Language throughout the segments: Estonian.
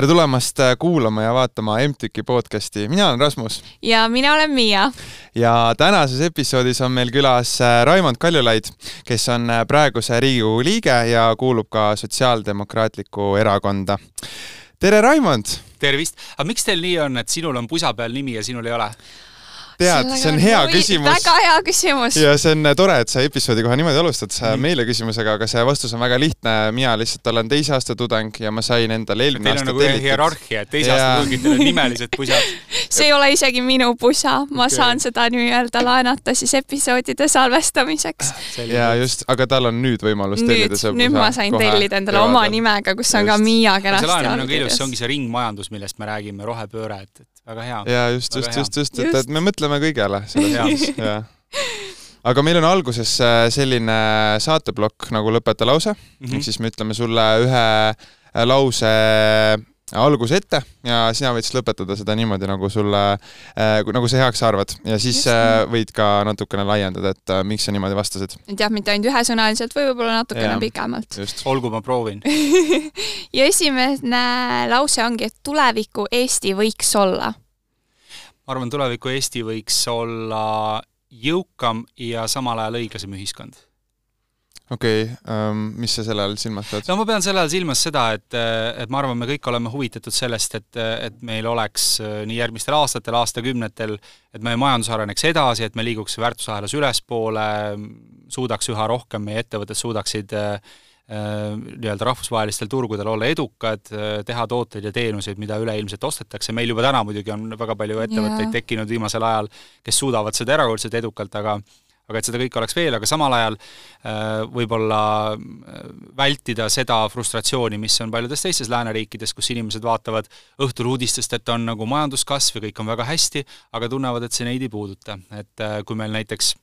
tere tulemast äh, kuulama ja vaatama MTÜK-i podcasti, mina olen Rasmus. ja mina olen Miia. ja tänases episoodis on meil külas äh, Raimond Kaljulaid, kes on äh, praeguse Riigikogu liige ja kuulub ka Sotsiaaldemokraatlikku Erakonda. tere, Raimond! tervist! aga miks teil nii on, et sinul on pusa peal nimi ja sinul ei ole? Tead, see on hea küsimus. väga hea küsimus. ja see on tore, et sa episoodi kohe niimoodi alustad mm. meile küsimusega, aga see vastus on väga lihtne. mina lihtsalt olen teise aasta tudeng ja ma sain endale eelmine aasta nagu tellitud. hierarhia, et teise aasta tudengitel on nimelised pusad. see ei ole isegi minu pusa, ma okay. saan seda nii-öelda laenata siis episoodide salvestamiseks. ja just, aga tal on nüüd võimalus nüüd, tellida see pusa. nüüd ma sain kohe tellida endale oma nimega, kus on just. ka Miia kenasti all. see laenutamine on ka ilus, see ongi see ringmajandus, millest me räägime, rohepööre, et, et väga hea. ja just, just, just, just, et, et me mõtleme kõigele selles mõttes, jah aga meil on alguses äh, selline saateplokk nagu lõpeta lause. Mm, -hmm. ehk siis me ütleme sulle ühe äh, lause alguse ette ja sina võid siis lõpetada seda niimoodi, nagu sulle äh,, nagu sa heaks arvad ja siis äh, võid ka natukene laiendada, et äh, miks sa niimoodi vastasid. et jah, mitte ainult ühesõnaliselt või võib-olla natukene ja, pikemalt. olgu, ma proovin ja esimene lause ongi, et tuleviku Eesti võiks olla. ma arvan, tuleviku Eesti võiks olla jõukam ja samal ajal õiglasem ühiskond okei okay, um,, mis sa selle all silmas pead? no ma pean selle all silmas seda, et, et ma arvan, me kõik oleme huvitatud sellest, et, et meil oleks äh, nii järgmistel aastatel, aastakümnetel, et meie majandus areneks edasi, et me liiguks väärtusahelas ülespoole, suudaks üha rohkem, meie ettevõtted suudaksid äh, äh, nii-öelda rahvusvahelistel turgudel olla edukad, teha tooteid ja teenuseid, mida üleilmselt ostetakse, meil juba täna muidugi on väga palju ettevõtteid yeah. tekkinud viimasel ajal, kes suudavad seda erakordselt edukalt, aga aga et seda kõike oleks veel, aga samal ajal äh, võib-olla äh, vältida seda frustratsiooni, mis on paljudes teistes lääneriikides, kus inimesed vaatavad õhtul uudistest, et on nagu majanduskasv ja kõik on väga hästi, aga tunnevad, et see neid ei puuduta. et äh, kui meil näiteks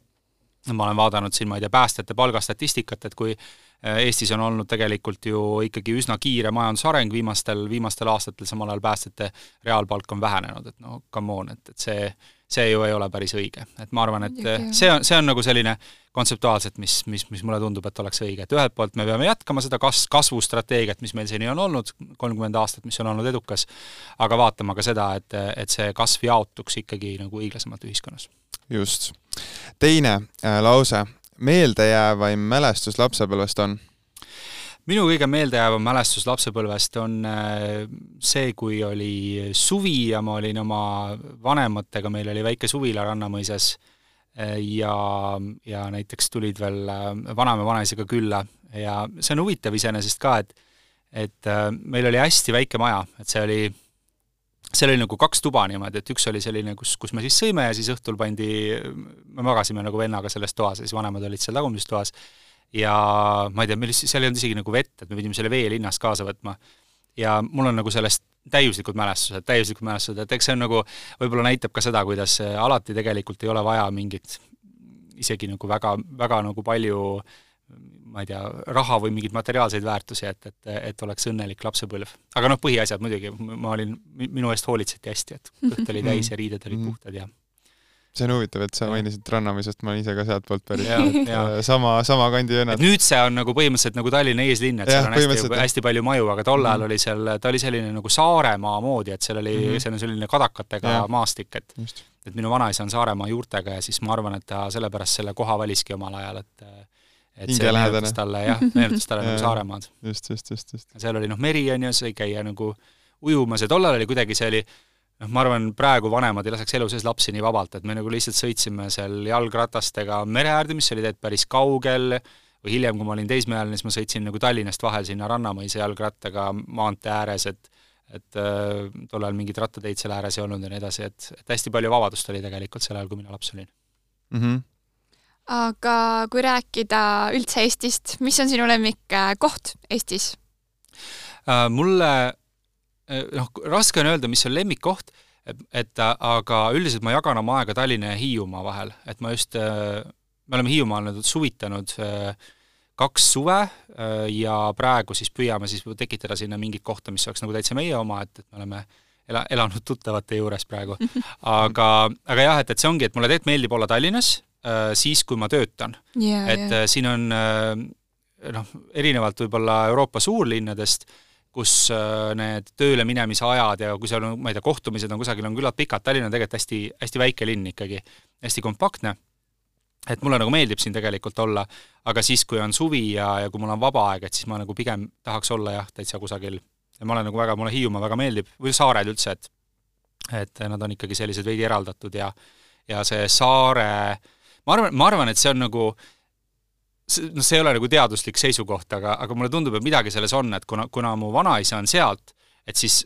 ma olen vaadanud siin, ma ei tea, päästjate palgastatistikat, et kui Eestis on olnud tegelikult ju ikkagi üsna kiire majandusareng viimastel, viimastel aastatel, samal ajal päästjate reaalpalk on vähenenud, et no come on, et, et see see ju ei ole päris õige. et ma arvan, et see on, see on nagu selline kontseptuaalselt, mis, mis, mis mulle tundub, et oleks õige, et ühelt poolt me peame jätkama seda kas-, kasvustrateegiat, mis meil seni on olnud, kolmkümmend aastat, mis on olnud edukas, aga vaatama ka seda, et, et see kasv jaotuks ikkagi nagu õiglasemalt ühiskonnas. just. teine äh, lause, meeldejäävaim mälestus lapsepõlvest on? Minu kõige meeldejäävam mälestus lapsepõlvest on äh, see, kui oli suvi ja ma olin oma vanematega, meil oli väike suvila Rannamõisas äh, ja, ja näiteks tulid veel äh, vanaema vanaisaga külla. Ja see on huvitav iseenesest ka, et et meil oli hästi väike maja, et see oli, seal oli nagu kaks tuba niimoodi, et üks oli selline, kus, kus me siis sõime ja siis õhtul pandi, me magasime nagu vennaga selles toas ja siis vanemad olid seal tagumises toas ja ma ei tea, meil seal ei olnud isegi nagu vett, et me pidime selle vee linnast kaasa võtma. ja mul on nagu sellest täiuslikud mälestused, täiuslikud mälestused, et eks see on nagu, võib-olla näitab ka seda, kuidas alati tegelikult ei ole vaja mingit isegi nagu väga, väga nagu palju ma ei tea, raha või mingeid materiaalseid väärtusi, et, et, et oleks õnnelik lapsepõlv. aga noh, põhiasjad muidugi, ma olin, minu eest hoolitseti hästi, et kõht oli täis ja riided olid puhtad ja see on huvitav, et sa mainisid Rannamäe, ma olen ise ka sealtpoolt pärit. Äh, sama, sama kandi vennad. nüüd see on nagu põhimõtteliselt nagu Tallinna eeslinn, et ja, seal on hästi, hästi palju maju, aga tol ajal mm -hmm. oli seal, ta oli selline nagu Saaremaa moodi, et seal oli mm, -hmm. seal on selline kadakatega ja. maastik, et Just. et minu vanaisa on Saaremaa juurtega ja siis ma arvan, et ta sellepärast selle koha valiski omal ajal, et et see meenutas talle jah, meenutas talle nagu Saaremaad. just, just, just, just. seal oli noh, meri on ju, sai käia nagu ujumas ja tollal oli kuidagi, see oli noh, ma arvan, praegu vanemad ei laseks elu sees lapsi nii vabalt, et me nagu lihtsalt sõitsime seal jalgratastega mere äärde, mis oli tegelikult päris kaugel, või hiljem, kui ma olin teismeealine, siis ma sõitsin nagu Tallinnast vahel sinna Rannamõisa jalgrattaga maantee ääres, et et äh, tol ajal mingeid rattateid seal ääres ei olnud ja nii edasi, et, et hästi palju vabadust oli tegelikult sel ajal, kui mina laps olin mm. -hmm. aga kui rääkida üldse Eestist, mis on sinu lemmikkoht Eestis äh,? Mulle noh, raske on öelda, mis on lemmikkoht, et, et aga üldiselt ma jagan oma aega Tallinna ja Hiiumaa vahel, et ma just, äh, me oleme Hiiumaal nüüd suvitanud äh, kaks suve ja praegu siis püüame siis tekitada sinna mingit kohta, mis oleks nagu täitsa meie oma, et, et me oleme ela, elanud tuttavate juures praegu. aga, aga jah, et, et see ongi, et mulle tegelikult meeldib olla Tallinnas siis, kui ma töötan yeah,. et yeah. siin on noh, erinevalt võib-olla Euroopa suurlinnadest, kus äh, need tööle minemise ajad ja kui seal on, ma ei tea, kohtumised on kusagil, on küllalt pikad, Tallinn on tegelikult hästi, hästi väike linn ikkagi, hästi kompaktne, et mulle nagu meeldib siin tegelikult olla, aga siis, kui on suvi ja, ja kui mul on vaba aeg, et siis ma nagu pigem tahaks olla jah, täitsa kusagil, ma olen nagu väga, mulle Hiiumaa väga meeldib, või saared üldse, et et nad on ikkagi sellised veidi eraldatud ja ja see saare, ma arvan, ma arvan, et see on nagu äh, noh, see ei ole nagu teaduslik seisukoht, aga, aga mulle tundub, et midagi selles on, et kuna, kuna mu vanaisa on sealt, et siis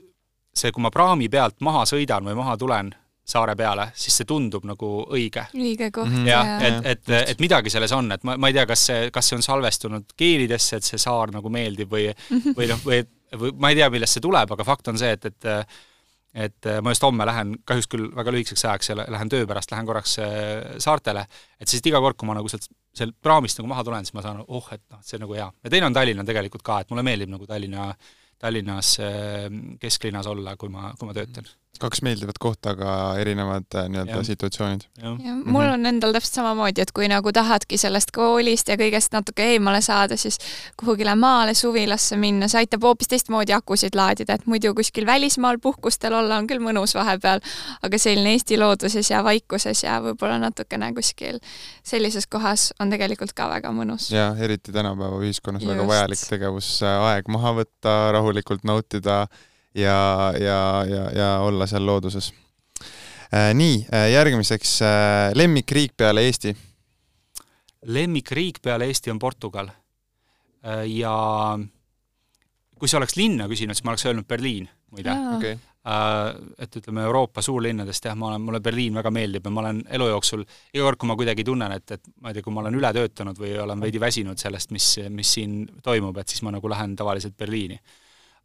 see, kui ma praami pealt maha sõidan või maha tulen saare peale, siis see tundub nagu õige. õige koht mm. -hmm. jah, et, et, et midagi selles on, et ma, ma ei tea, kas see, kas see on salvestunud geenidesse, et see saar nagu meeldib või või noh, või, või ma ei tea, millest see tuleb, aga fakt on see, et, et et äh, ma just homme lähen, kahjuks küll väga lühikeseks ajaks, lähen töö pärast, lähen korraks äh, saartele, et siis iga kord, kui ma nagu sealt, sealt praamist nagu maha tulen, siis ma saan, oh, et noh, see on nagu hea. ja teine on Tallinn tegelikult ka, et mulle meeldib nagu Tallinna, Tallinnas äh, kesklinnas olla, kui ma, kui ma töötan kaks meeldivat kohta, aga erinevad äh, nii-öelda situatsioonid. mul on endal täpselt samamoodi, et kui nagu tahadki sellest koolist ja kõigest natuke eemale saada, siis kuhugile maale, suvilasse minna, see aitab hoopis teistmoodi akusid laadida, et muidu kuskil välismaal puhkustel olla on küll mõnus vahepeal, aga selline Eesti looduses ja vaikuses ja võib-olla natukene kuskil sellises kohas on tegelikult ka väga mõnus. ja eriti tänapäeva ühiskonnas Just. väga vajalik tegevus, aeg maha võtta, rahulikult nautida ja, ja, ja, ja olla seal looduses. Äh, nii, äh, järgmiseks äh, lemmikriik peale Eesti? lemmikriik peale Eesti on Portugal. ja kui see oleks linna küsinud, siis ma oleks öelnud Berliin, muide. Okay. Et ütleme, Euroopa suurlinnadest jah, ma olen, mulle Berliin väga meeldib ja ma olen elu jooksul, iga kord, kui ma kuidagi tunnen, et, et ma ei tea, kui ma olen üle töötanud või olen veidi väsinud sellest, mis, mis siin toimub, et siis ma nagu lähen tavaliselt Berliini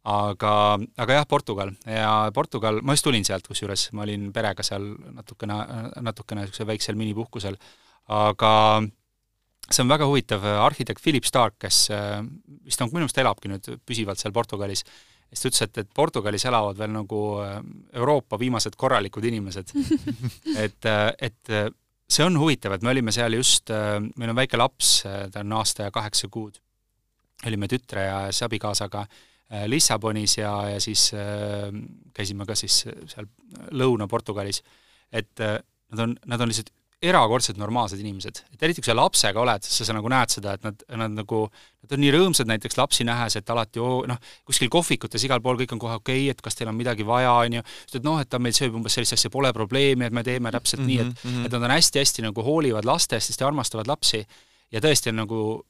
aga, aga jah, Portugal. Ja Portugal, ma just tulin sealt, kusjuures. Ma olin perega seal natukene, natukene niisugusel väiksel minipuhkusel, aga see on väga huvitav, arhitekt Philip Stark, kes vist on, minu meelest elabki nüüd püsivalt seal Portugalis, siis ta ütles, et, et Portugalis elavad veel nagu Euroopa viimased korralikud inimesed. Et, et see on huvitav, et me olime seal just, meil on väike laps, ta on aasta ja kaheksa kuud, olime tütre ja siis abikaasaga. Äh, Lissabonis ja, ja siis äh, käisime ka siis seal Lõuna-Portugalis, et äh, nad on, nad on lihtsalt erakordselt normaalsed inimesed, et eriti kui sa lapsega oled, siis sa nagu näed seda, et nad, nad nagu, nad on nii rõõmsad näiteks lapsi nähes, et alati oo, noh, kuskil kohvikutes igal pool kõik on kohe okei okay,, et kas teil on midagi vaja, on ju, et noh, et ta meil sööb umbes sellist asja, pole probleemi, et me teeme täpselt mm -hmm, nii, et mm, -hmm. et nad on hästi-hästi nagu hoolivad lastest, sest armastavad lapsi. Ja tõesti on nagu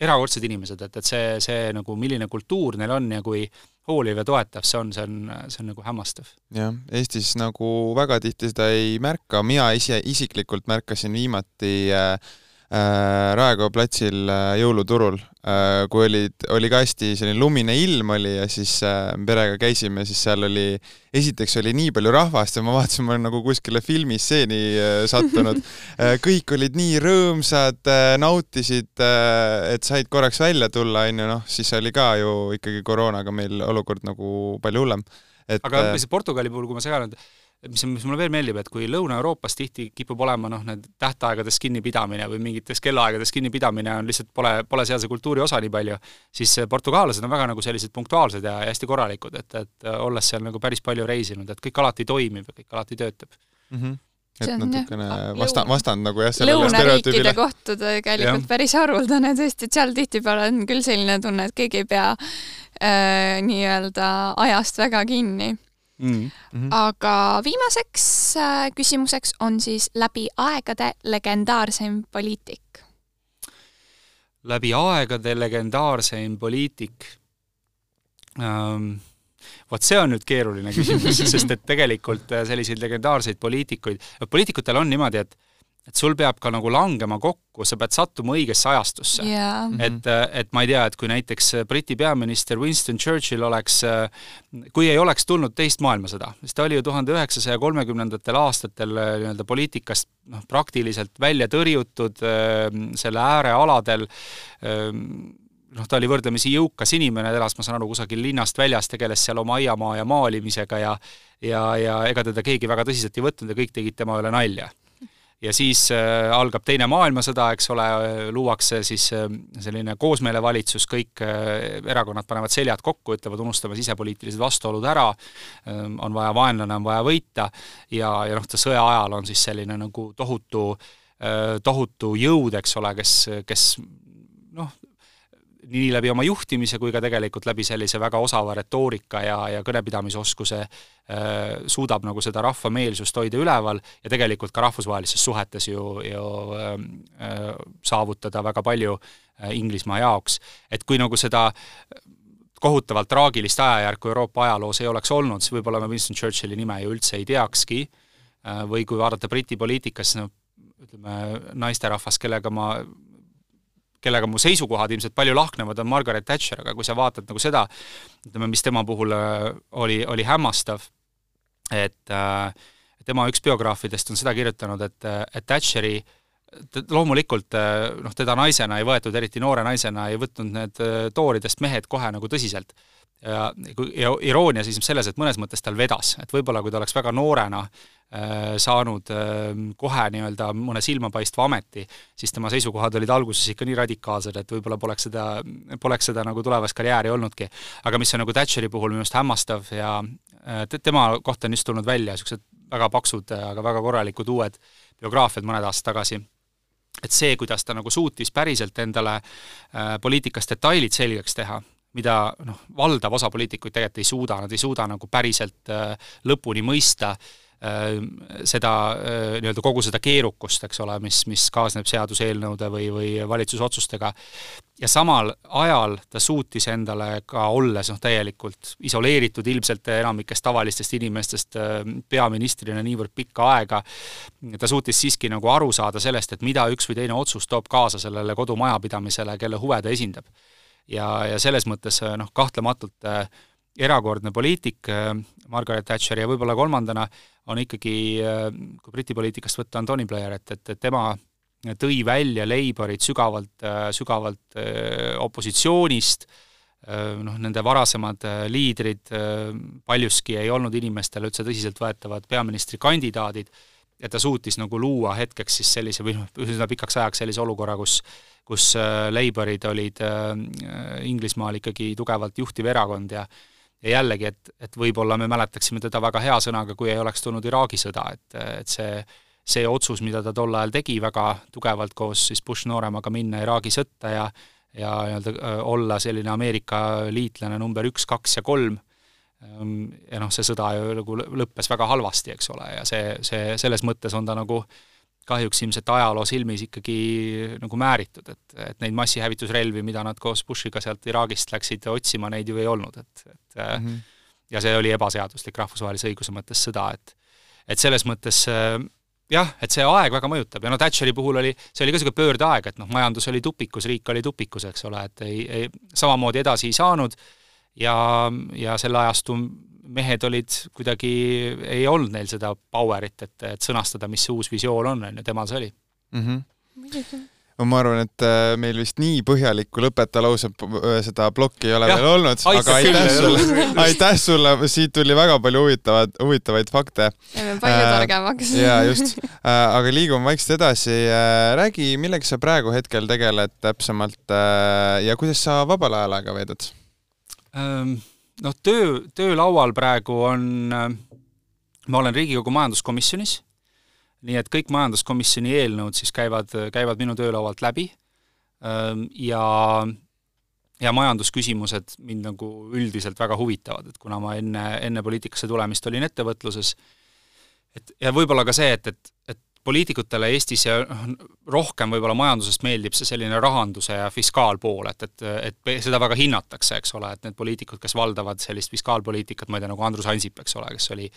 erakordsed inimesed, et, et see, see nagu, milline kultuur neil on ja kui hooliv ja toetav see on, see on, see on nagu hämmastav. jah, Eestis nagu väga tihti seda ei märka, mina ise isiklikult märkasin viimati äh, Raekoja platsil äh, jõuluturul äh,, kui olid, oli ka hästi selline lumine ilm oli ja siis äh, perega käisime, siis seal oli, esiteks oli nii palju rahvast ja ma vaatasin, ma olen nagu kuskile filmistseeni äh, sattunud äh,. kõik olid nii rõõmsad äh,, nautisid äh,, et said korraks välja tulla, onju, noh, siis oli ka ju ikkagi koroonaga meil olukord nagu palju hullem. et aga äh, lihtsalt Portugali puhul, kui ma segan, et mis, mis mulle veel meeldib, et kui Lõuna-Euroopas tihti kipub olema noh, need tähtaegadest kinnipidamine või mingitest kellaaegadest kinnipidamine on lihtsalt, pole, pole sealse kultuuri osa nii palju, siis portugaallased on väga nagu sellised punktuaalsed ja hästi korralikud, et, et olles seal nagu päris palju reisinud, et kõik alati toimib ja kõik alati töötab mm. -hmm et natukene vasta-, vastand nagu jah, sellele lõunariikide kohta tegelikult ja. päris haruldane tõesti, et seal tihtipeale on küll selline tunne, et keegi ei pea äh, nii-öelda ajast väga kinni mm. -hmm. aga viimaseks äh, küsimuseks on siis läbi aegade legendaarseim poliitik. läbi aegade legendaarseim poliitik ähm, vot see on nüüd keeruline küsimus sest et tegelikult äh, selliseid legendaarseid poliitikuid, poliitikutel on niimoodi, et et sul peab ka nagu langema kokku, sa pead sattuma õigesse ajastusse. Yeah.. et, et ma ei tea, et kui näiteks Briti peaminister Winston Churchill oleks, kui ei oleks tulnud teist maailmasõda, siis ta oli ju tuhande üheksasaja kolmekümnendatel aastatel nii-öelda poliitikast noh, praktiliselt välja tõrjutud selle äärealadel, noh, ta oli võrdlemisi jõukas inimene, elas, ma saan aru, kusagil linnast väljas, tegeles seal oma aiamaa ja maalimisega ja ja, ja ega teda keegi väga tõsiselt ei võtnud ja kõik tegid tema üle nalja ja siis äh, algab Teine maailmasõda, eks ole, luuakse siis äh, selline koosmeelevalitsus, kõik äh, erakonnad panevad seljad kokku, ütlevad, unustame sisepoliitilised vastuolud ära, on vaja vaenlane, on vaja võita ja, ja noh, ta sõja ajal on siis selline nagu tohutu, tohutu jõud, eks ole, kes, kes noh, nii läbi oma juhtimise kui ka tegelikult läbi sellise väga osava retoorika ja, ja kõnepidamisoskuse äh, suudab nagu seda rahva meelsust hoida üleval ja tegelikult ka rahvusvahelistes suhetes ju, ju ähm, äh, saavutada väga palju äh, Inglismaa jaoks. et kui nagu seda kohutavalt traagilist ajajärku Euroopa ajaloos ei oleks olnud, siis võib-olla me Winston Churchilli nime ju üldse ei teakski äh,, või kui vaadata Briti poliitikas, no ütleme, naisterahvas, kellega ma kellega mu seisukohad ilmselt palju lahknevad, on Margaret Thatcher, aga kui sa vaatad nagu seda, ütleme, mis tema puhul äh, oli, oli hämmastav, et äh, tema üks biograafidest on seda kirjutanud, et, et Thatcheri loomulikult äh, noh, teda naisena ei võetud, eriti noore naisena, ei võtnud need tooridest mehed kohe nagu tõsiselt ja, ja iroonia seisneb selles, et mõnes mõttes tal vedas, et võib-olla kui ta oleks väga noorena äh, saanud äh, kohe nii-öelda mõne silmapaistva ameti, siis tema seisukohad olid alguses ikka nii radikaalsed, et võib-olla poleks seda, poleks seda nagu tulevast karjääri olnudki. aga mis on nagu Thatcheri puhul minu arust hämmastav ja äh, tema kohta on just tulnud välja niisugused väga paksud, aga väga korralikud uued biograafiad mõned aastad tagasi et see, kuidas ta nagu suutis päriselt endale äh, poliitikas detailid selgeks teha, mida noh, valdav osa poliitikuid tegelikult ei suuda, nad ei suuda nagu päriselt äh, lõpuni mõista äh, seda äh, nii-öelda kogu seda keerukust, eks ole, mis, mis kaasneb seaduseelnõude või, või valitsusotsustega, ja samal ajal ta suutis endale ka olles noh, täielikult isoleeritud ilmselt enamikest tavalistest inimestest peaministrina niivõrd pikka aega, ta suutis siiski nagu aru saada sellest, et mida üks või teine otsus toob kaasa sellele kodumajapidamisele, kelle huve ta esindab ja, ja selles mõttes äh, noh, kahtlematult äh, erakordne poliitik äh, Margaret Thatcher ja võib-olla kolmandana on ikkagi, kui Briti poliitikast võtta, on Tony Blair, et, et, et tema tõi välja Labourit sügavalt, sügavalt opositsioonist, noh, nende varasemad liidrid paljuski ei olnud inimestele üldse tõsiseltvõetavad peaministrikandidaadid ja ta suutis nagu luua hetkeks siis sellise või noh, üsna pikaks ajaks sellise olukorra, kus kus äh, Labourid olid äh, Inglismaal ikkagi tugevalt juhtiv erakond ja ja jällegi, et, et võib-olla me mäletaksime teda väga hea sõnaga, kui ei oleks tulnud Iraagi sõda, et, et see see otsus, mida ta tol ajal tegi väga tugevalt koos siis Bush nooremaga minna Iraagi sõtta ja ja nii-öelda äh, olla selline Ameerika liitlane number üks, kaks ja kolm, ja noh, see sõda ju nagu lõppes väga halvasti, eks ole, ja see, see, selles mõttes on ta nagu äh, kahjuks ilmselt ajaloo silmis ikkagi nagu määritud, et, et neid massihävitusrelvi, mida nad koos Bushiga sealt Iraagist läksid otsima, neid ju ei olnud, et, et mm -hmm. ja see oli ebaseaduslik rahvusvahelise õiguse mõttes sõda, et et selles mõttes jah, et see aeg väga mõjutab ja no Thatcheri puhul oli, see oli ka niisugune pöördeaeg, et noh, majandus oli tupikus, riik oli tupikus, eks ole, et ei, ei, samamoodi edasi ei saanud ja, ja selle ajastu mehed olid kuidagi, ei olnud neil seda power'it, et, et sõnastada, mis see uus visioon on, on ju, temal see oli mm. -hmm ma arvan, et äh, meil vist nii põhjalikku lõpetalause äh, seda plokki ei ole ja, veel olnud, aga aitäh sulle, aitäh sulle, siit tuli väga palju huvitavad, huvitavaid fakte. jäime palju äh, targemaks. jaa, just. aga liigume vaikselt edasi. räägi, millega sa praegu hetkel tegeled täpsemalt ja kuidas sa vabal ajal aega veedad? Noh, töö, töölaual praegu on, ma olen Riigikogu majanduskomisjonis, nii et kõik majanduskomisjoni eelnõud siis käivad, käivad minu töölaualt läbi. Ähm, ja ja majandusküsimused mind nagu üldiselt väga huvitavad, et kuna ma enne, enne poliitikasse tulemist olin ettevõtluses, et ja võib-olla ka see, et, et, et poliitikutele Eestis ja noh, rohkem võib-olla majandusest meeldib see selline rahanduse ja fiskaalpool, et, et, et seda väga hinnatakse, eks ole, et need poliitikud, kes valdavad sellist fiskaalpoliitikat, ma ei tea, nagu Andrus Ansip, eks ole, kes oli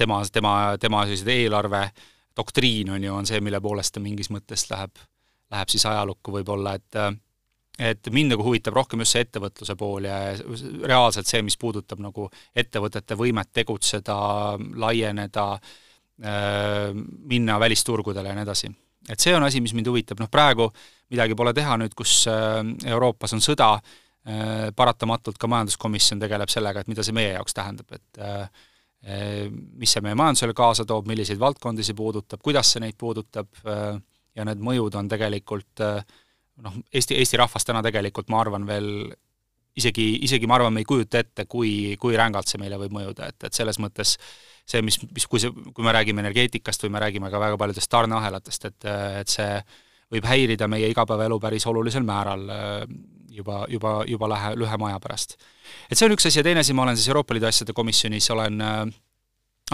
tema, tema, tema sellised eelarve doktriin on ju, on see, mille poolest ta mingis mõttes läheb, läheb siis ajalukku võib-olla, et et mind nagu huvitab rohkem just see ettevõtluse pool ja reaalselt see, mis puudutab nagu ettevõtete võimet tegutseda, laieneda äh,, minna välisturgudele ja nii edasi. et see on asi, mis mind huvitab, noh praegu midagi pole teha nüüd, kus äh, Euroopas on sõda, äh, paratamatult ka majanduskomisjon tegeleb sellega, et mida see meie jaoks tähendab, et mis see meie majandusele kaasa toob, milliseid valdkondi see puudutab, kuidas see neid puudutab ja need mõjud on tegelikult noh, Eesti, Eesti rahvas täna tegelikult ma arvan veel isegi, isegi ma arvan, me ei kujuta ette, kui, kui rängalt see meile võib mõjuda, et, et selles mõttes see, mis, mis, kui see, kui me räägime energeetikast või me räägime ka väga paljudest tarneahelatest, et, et see võib häirida meie igapäevaelu päris olulisel määral juba, juba, juba lähe, lühema aja pärast. et see on üks asi ja teine asi, ma olen siis Euroopa Liidu asjade komisjonis, olen äh,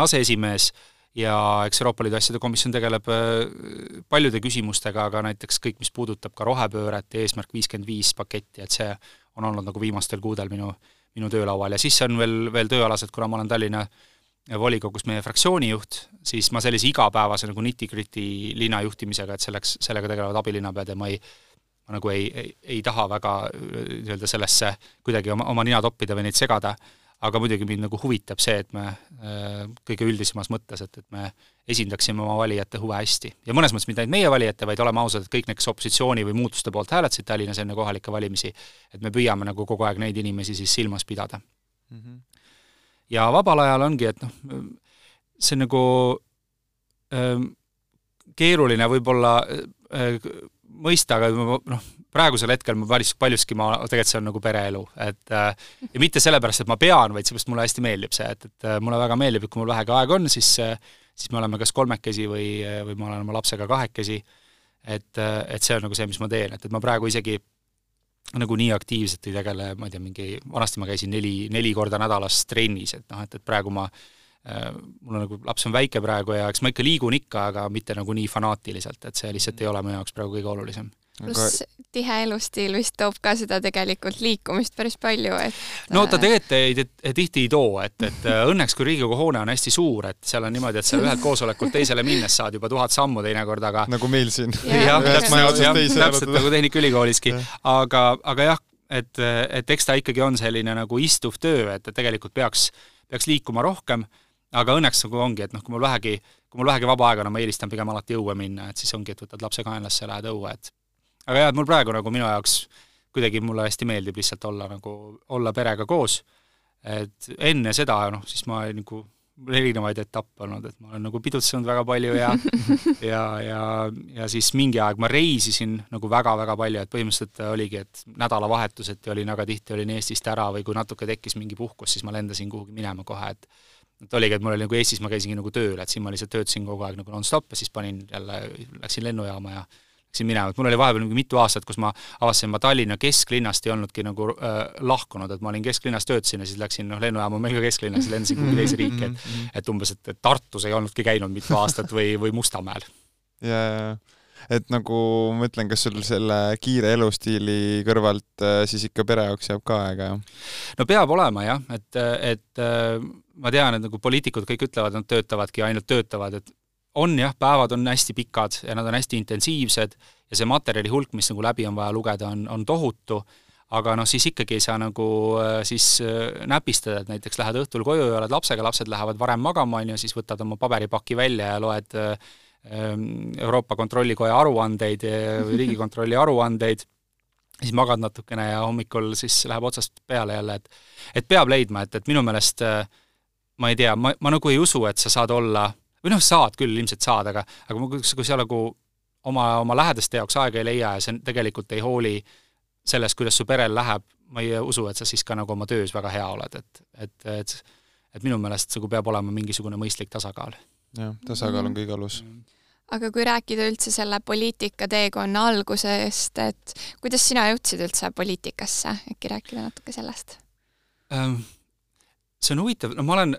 aseesimees ja eks Euroopa Liidu asjade komisjon tegeleb äh, paljude küsimustega, aga näiteks kõik, mis puudutab ka rohepööret ja Eesmärk viiskümmend viis paketti, et see on olnud nagu viimastel kuudel minu, minu töölaual ja siis on veel, veel tööalased, kuna ma olen Tallinna volikogus meie fraktsiooni juht, siis ma sellise igapäevase nagu nitty-gritty linna juhtimisega, et selleks, sellega tegelevad abilinnapead ja ma ei, ma nagu ei, ei, ei taha väga nii-öelda sellesse kuidagi oma, oma nina toppida või neid segada, aga muidugi mind nagu huvitab see, et me äh, kõige üldisemas mõttes, et, et me esindaksime oma valijate huve hästi. ja mõnes mõttes mitte ainult meie valijate, vaid oleme ausad, et kõik need, kes opositsiooni või muutuste poolt hääletasid Tallinnas enne kohalikke valimisi, et me püüame nagu kogu aeg neid inimesi siis silmas pidada mm. -hmm. Ja vabal ajal ongi, et noh, see on nagu äh, keeruline võib-olla äh, mõista, aga noh, praegusel hetkel ma päris paljuski ma, tegelikult see on nagu pereelu, et äh, ja mitte sellepärast, et ma pean, vaid seepärast mulle hästi meeldib see, et, et äh, mulle väga meeldib, et kui mul vähegi aega on, siis äh, siis me oleme kas kolmekesi või, või ma olen oma lapsega kahekesi, et, et see on nagu see, mis ma teen, et, et ma praegu isegi nagu nii aktiivselt ei tegele, ma ei tea, mingi, vanasti ma käisin neli, neli korda nädalas trennis, et noh, et, et praegu ma äh, mul on nagu, laps on väike praegu ja eks ma ikka liigun ikka, aga mitte nagu nii fanaatiliselt, et see lihtsalt ei ole mu jaoks praegu kõige olulisem pluss tihe elustiil vist toob ka seda tegelikult liikumist päris palju, et no ta äh, tegelikult tihti ei too, et, et äh, õnneks kui Riigikogu hoone on hästi suur, et seal on niimoodi, et seal ühelt koosolekult teisele minnes saad juba tuhat sammu teinekord, aga nagu meil siin. jah, täpselt, nagu Tehnikaülikooliski, aga, aga jah, et, et eks ta ikkagi on selline nagu istuv töö, et tegelikult peaks, peaks liikuma rohkem. Aga õnneks nagu ongi, et noh, kui mul vähegi, kui mul vähegi vaba aega on no,, ma eelistan pigem alati õue minna, et siis ongi, et võtad lapse kaenlasse ja lähed õue, et aga jah, et mul praegu nagu minu jaoks kuidagi mulle hästi meeldib lihtsalt olla nagu, olla perega koos, et enne seda noh, siis ma nagu, mul erinevaid etappe olnud, et ma olen nagu pidutsenud väga palju ja ja, ja, ja siis mingi aeg ma reisisin nagu väga-väga palju, et põhimõtteliselt oligi, et nädalavahetuseti olin väga tihti, olin Eestist ära või kui natuke tekkis mingi puhkus, siis ma lendasin kuhugi minema kohe, et et oligi, et mul oli nagu Eestis ma käisingi nagu tööl, et siin ma lihtsalt töötasin kogu aeg nagu nonstop ja siis panin jälle, läksin lennujaama ja läksin minema, et mul oli vahepeal mingi mitu aastat, kus ma avastasin, ma Tallinna kesklinnast ei olnudki nagu äh, lahkunud, et ma olin kesklinnas, töötasin ja siis läksin noh, lennujaama meil ka kesklinnas, lendasin kuhugi teise riiki, et et umbes, et, Tartus ei olnudki käinud mitu aastat või, või Mustamäel. jaa, jaa et nagu ma ütlen, kas sul selle kiire elustiili kõrvalt äh, siis ikka pere jaoks jääb ka aega, jah? no peab olema jah, et, et äh, ma tean, et nagu poliitikud kõik ütlevad, nad töötavadki, ainult töötavad, et on jah, päevad on hästi pikad ja nad on hästi intensiivsed ja see materjali hulk, mis nagu läbi on vaja lugeda, on, on tohutu, aga noh, siis ikkagi ei saa nagu äh, siis näpistada, et näiteks lähed õhtul koju ja oled lapsega, lapsed lähevad varem magama, on ju, siis võtad oma paberipaki välja ja loed äh, Ehm, Euroopa Kontrollikoja aruandeid, Riigikontrolli aruandeid, siis magad natukene ja hommikul siis läheb otsast peale jälle, et et peab leidma, et, et minu meelest äh, ma ei tea, ma, ma nagu ei usu, et sa saad olla, või noh, saad küll, ilmselt saad, aga aga kui, kui sa nagu oma, oma lähedaste jaoks aega ei leia ja sa tegelikult ei hooli sellest, kuidas su perel läheb, ma ei usu, et sa siis ka nagu oma töös väga hea oled, et, et, et et minu meelest nagu peab olema mingisugune mõistlik tasakaal. jah, tasakaal on kõige alus mm aga kui rääkida üldse selle poliitikateekonna algusest, et kuidas sina jõudsid üldse poliitikasse, äkki rääkida natuke sellest? Ähm, see on huvitav, no ma olen,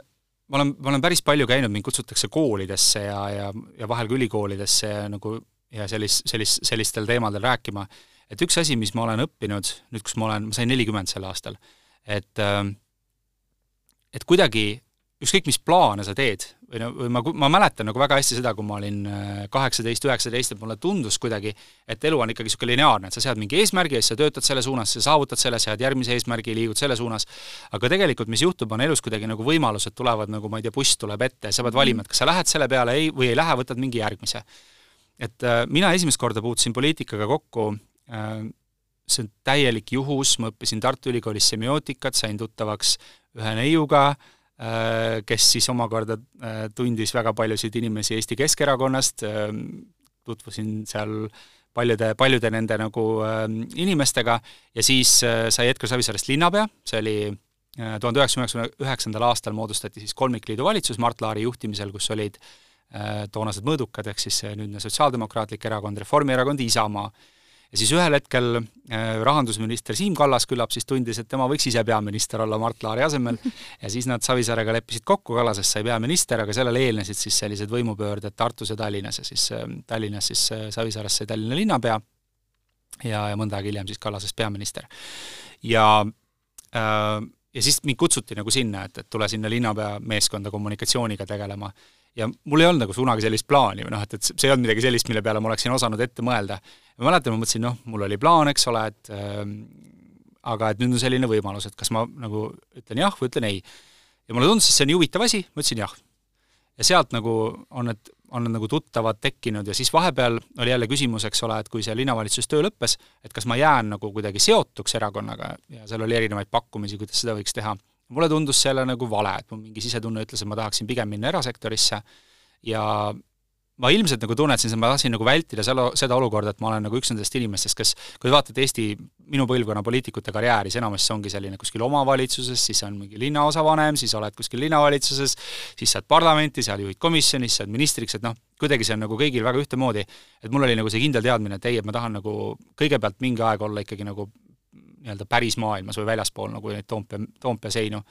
ma olen, ma olen päris palju käinud, mind kutsutakse koolidesse ja, ja, ja vahel ka ülikoolidesse ja nagu ja sellis, sellis, sellistel teemadel rääkima, et üks asi, mis ma olen õppinud nüüd, kus ma olen, ma sain nelikümmend sel aastal, et ähm, et kuidagi ükskõik, mis plaane sa teed, või no, või ma, ma mäletan nagu väga hästi seda, kui ma olin äh, kaheksateist, üheksateist, et mulle tundus kuidagi, et elu on ikkagi niisugune lineaarne, et sa sead mingi eesmärgi ja siis sa töötad selle suunas, sa saavutad selle, sead järgmise eesmärgi, liigud selle suunas, aga tegelikult mis juhtub, on elus kuidagi nagu võimalused tulevad nagu ma ei tea, buss tuleb ette ja sa pead valima, et kas sa lähed selle peale ei, või ei lähe, võtad mingi järgmise. et äh, mina esimest korda puutusin poliitikaga kokku äh, see on täielik juhus, ma õppisin Tartu Ülikoolis semiootikat, sain tuttavaks ühe neiuga, kes siis omakorda tundis väga paljusid inimesi Eesti Keskerakonnast, tutvusin seal paljude, paljude nende nagu inimestega. Ja siis sai Edgar Savisaarest linnapea, see oli tuhande üheksasaja üheksakümne üheksandal aastal moodustati siis kolmikliidu valitsus Mart Laari juhtimisel, kus olid toonased mõõdukad, ehk siis nüüdne Sotsiaaldemokraatlik Erakond, Reformierakond, Isamaa ja siis ühel hetkel äh, rahandusminister Siim Kallas küllap siis tundis, et tema võiks ise peaminister olla Mart Laari asemel ja siis nad Savisaarega leppisid kokku, Kallasest sai peaminister, aga sellele eelnesid siis sellised võimupöörded Tartus ja Tallinnas ja siis äh, Tallinnas siis äh, Savisaarest sai Tallinna linnapea ja, ja mõnda aega hiljem siis Kallasest peaminister. ja äh, ja siis mind kutsuti nagu sinna, et, et tule sinna linnapea meeskonda kommunikatsiooniga tegelema ja mul ei olnud nagu kunagi sellist plaani või noh, et, et see ei olnud midagi sellist, mille peale ma oleksin osanud ette mõelda. Ma mäletan, ma mõtlesin, noh, mul oli plaan, eks ole, et äh, aga et nüüd on selline võimalus, et kas ma nagu ütlen jah või ütlen ei. ja mulle tundus, et see on nii huvitav asi, ma ütlesin jah. ja sealt nagu on need, on need nagu tuttavad tekkinud ja siis vahepeal oli jälle küsimus, eks ole, et kui see linnavalitsus töö lõppes, et kas ma jään nagu kuidagi seotuks erakonnaga ja seal oli erinevaid pakkumisi, kuidas seda võiks teha mulle tundus see jälle nagu vale, et mu mingi sisetunne ütles, et ma tahaksin pigem minna erasektorisse ja ma ilmselt nagu tunnetasin, et ma tahtsin nagu vältida selle, seda olukorda, et ma olen nagu üks nendest inimestest, kes kui vaatad Eesti, minu põlvkonna poliitikute karjääri, siis enamasti ongi selline kuskil omavalitsuses, siis on mingi linnaosavanem, siis oled kuskil linnavalitsuses, siis saad parlamenti, seal juhid komisjoni, siis saad ministriks, et noh, kuidagi see on nagu kõigil väga ühtemoodi. et mul oli nagu see kindel teadmine, et ei, et ma tahan nagu kõigepealt mingi aeg olla ikkagi nagu nii-öelda päris maailmas või väljaspool nagu neid Toompea, Toompea seinu.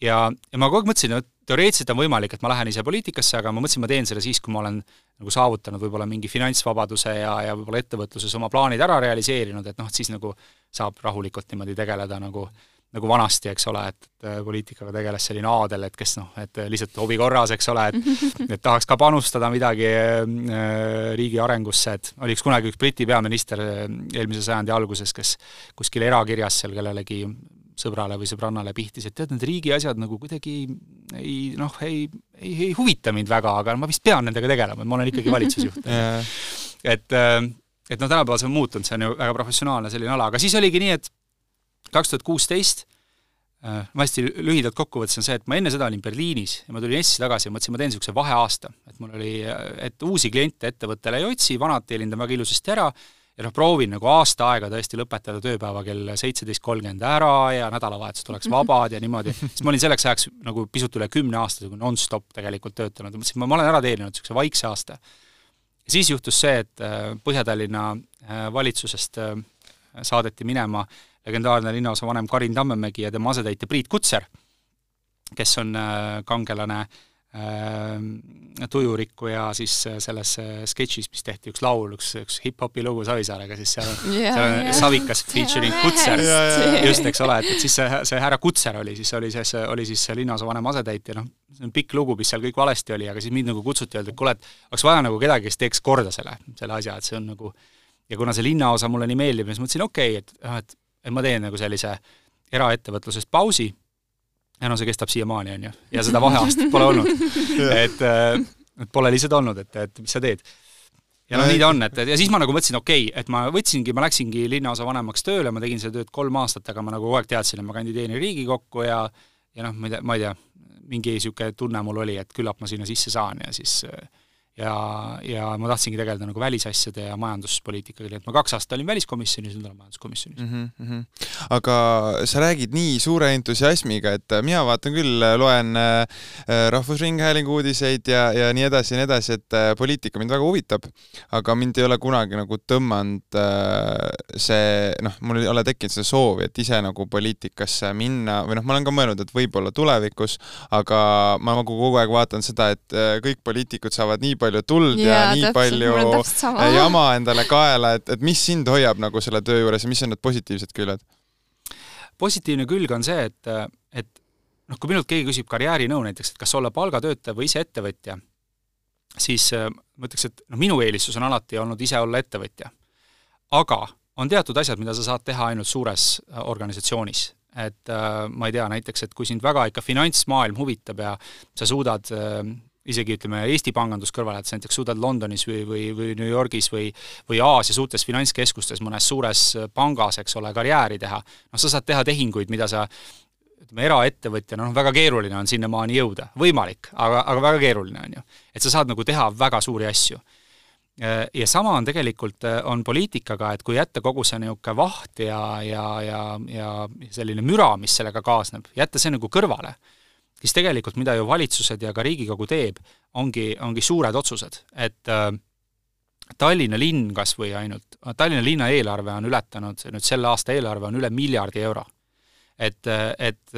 ja, ja ma kogu aeg mõtlesin, et teoreetiliselt on võimalik, et ma lähen ise poliitikasse, aga ma mõtlesin, ma teen selle siis, kui ma olen nagu saavutanud võib-olla mingi finantsvabaduse ja, ja võib-olla ettevõtluses oma plaanid ära realiseerinud, et noh, et siis nagu saab rahulikult niimoodi tegeleda nagu nagu vanasti, eks ole, et, et poliitikaga tegeles selline aadel, et kes noh, et lihtsalt hobi korras, eks ole, et et tahaks ka panustada midagi äh, riigi arengusse, et oli üks kunagi üks Briti peaminister äh, eelmise sajandi alguses, kes kuskil erakirjas seal kellelegi sõbrale või sõbrannale pihtis, et tead, need riigi asjad nagu kuidagi ei noh, ei, ei, ei huvita mind väga, aga ma vist pean nendega tegelema, et ma olen ikkagi valitsusjuht. Et, äh, et noh, tänapäeval see on muutunud, see on ju väga professionaalne selline ala, aga siis oligi nii, et kaks tuhat kuusteist äh, ma hästi lühidalt kokku võttes on see, et ma enne seda olin Berliinis ja ma tulin Eestisse tagasi ja mõtlesin, ma teen niisuguse vaheaasta, et mul oli, et uusi kliente ettevõttele ei otsi, vanad teenindan väga ilusasti ära ja noh, proovin nagu aasta aega tõesti lõpetada tööpäeva kell seitseteist kolmkümmend ära ja nädalavahetused oleks vabad ja niimoodi, siis ma olin selleks ajaks nagu pisut üle kümne aasta nonstop tegelikult töötanud mõtlesin, ma olen ära teeninud niisuguse vaikse aasta. siis juhtus see, et äh, Põhja-Tallinna äh, valitsusest saadeti minema legendaarne linnaosavanem Karin Tammemägi ja tema asetäitja Priit Kutser, kes on äh, kangelane äh, tujurikkuja siis äh, selles sketšis, mis tehti, üks laul, üks, üks hip-hopi lugu Savisaarega, siis seal on yeah,, seal on yeah. Savikas featuring Kutser, just, eks ole, et, et siis see, see härra Kutser oli siis, oli see, oli siis linnaosavanema asetäitja, noh, see on pikk lugu, mis seal kõik valesti oli, aga siis mind nagu kutsuti, öeldi, et kuule, et oleks vaja nagu kedagi, kes teeks korda selle, selle asja, et see on nagu ja kuna see linnaosa mulle nii meeldib, siis mõtlesin, okei okay,, et noh, et et ma teen nagu sellise eraettevõtlusest pausi ja no see kestab siiamaani, on ju, ja seda vaheaastat pole olnud. et, äh, et pole lihtsalt olnud, et, et mis sa teed. ja no nii ta on, et, et ja siis ma nagu mõtlesin, okei okay,, et ma võtsingi, ma läksingi linnaosavanemaks tööle, ma tegin seda tööd kolm aastat, aga ma nagu kogu aeg teadsin, et ma kandideerin Riigikokku ja ja noh, ma ei tea, ma ei tea, mingi niisugune tunne mul oli, et küllap ma sinna sisse saan ja siis äh, ja, ja ma tahtsingi tegeleda nagu välisasjade ja majanduspoliitikaga, nii et ma kaks aastat olin väliskomisjonis, nüüd olen majanduskomisjonis mm. -hmm. aga sa räägid nii suure entusiasmiga, et mina vaatan küll, loen äh, Rahvusringhäälingu uudiseid ja, ja nii edasi ja nii edasi, et äh, poliitika mind väga huvitab, aga mind ei ole kunagi nagu tõmmanud äh, see, noh, mul ei ole tekkinud seda soovi, et ise nagu poliitikasse minna või noh, ma olen ka mõelnud, et võib-olla tulevikus, aga ma nagu kogu aeg vaatan seda, et kõik poliitikud saavad nii palju palju tuld ja, ja nii täpselt, palju jama endale kaela, et, et mis sind hoiab nagu selle töö juures ja mis on need positiivsed küljed? positiivne külg on see, et, et noh, kui minult keegi küsib karjäärinõu näiteks, et kas olla palgatöötaja või ise ettevõtja, siis äh, ma ütleks, et noh, minu eelistus on alati olnud ise olla ettevõtja. aga on teatud asjad, mida sa saad teha ainult suures äh, organisatsioonis. et äh, ma ei tea, näiteks, et kui sind väga ikka finantsmaailm huvitab ja sa suudad isegi ütleme, Eesti pangandus kõrvale jättes, näiteks suudad Londonis või, või, või New Yorgis või või Aasia suurtes finantskeskustes mõnes suures pangas, eks ole, karjääri teha, noh, sa saad teha tehinguid, mida sa ütleme, eraettevõtjana noh, väga keeruline on sinnamaani jõuda, võimalik, aga, aga väga keeruline on ju. et sa saad nagu teha väga suuri asju. ja sama on tegelikult, on poliitikaga, et kui jätta kogu see niisugune vaht ja, ja, ja, ja selline müra, mis sellega kaasneb, jätta see nagu kõrvale, siis tegelikult mida ju valitsused ja ka Riigikogu teeb, ongi, ongi suured otsused, et äh, Tallinna linn kas või ainult, Tallinna linna eelarve on ületanud, nüüd selle aasta eelarve on üle miljardi euro. Et, et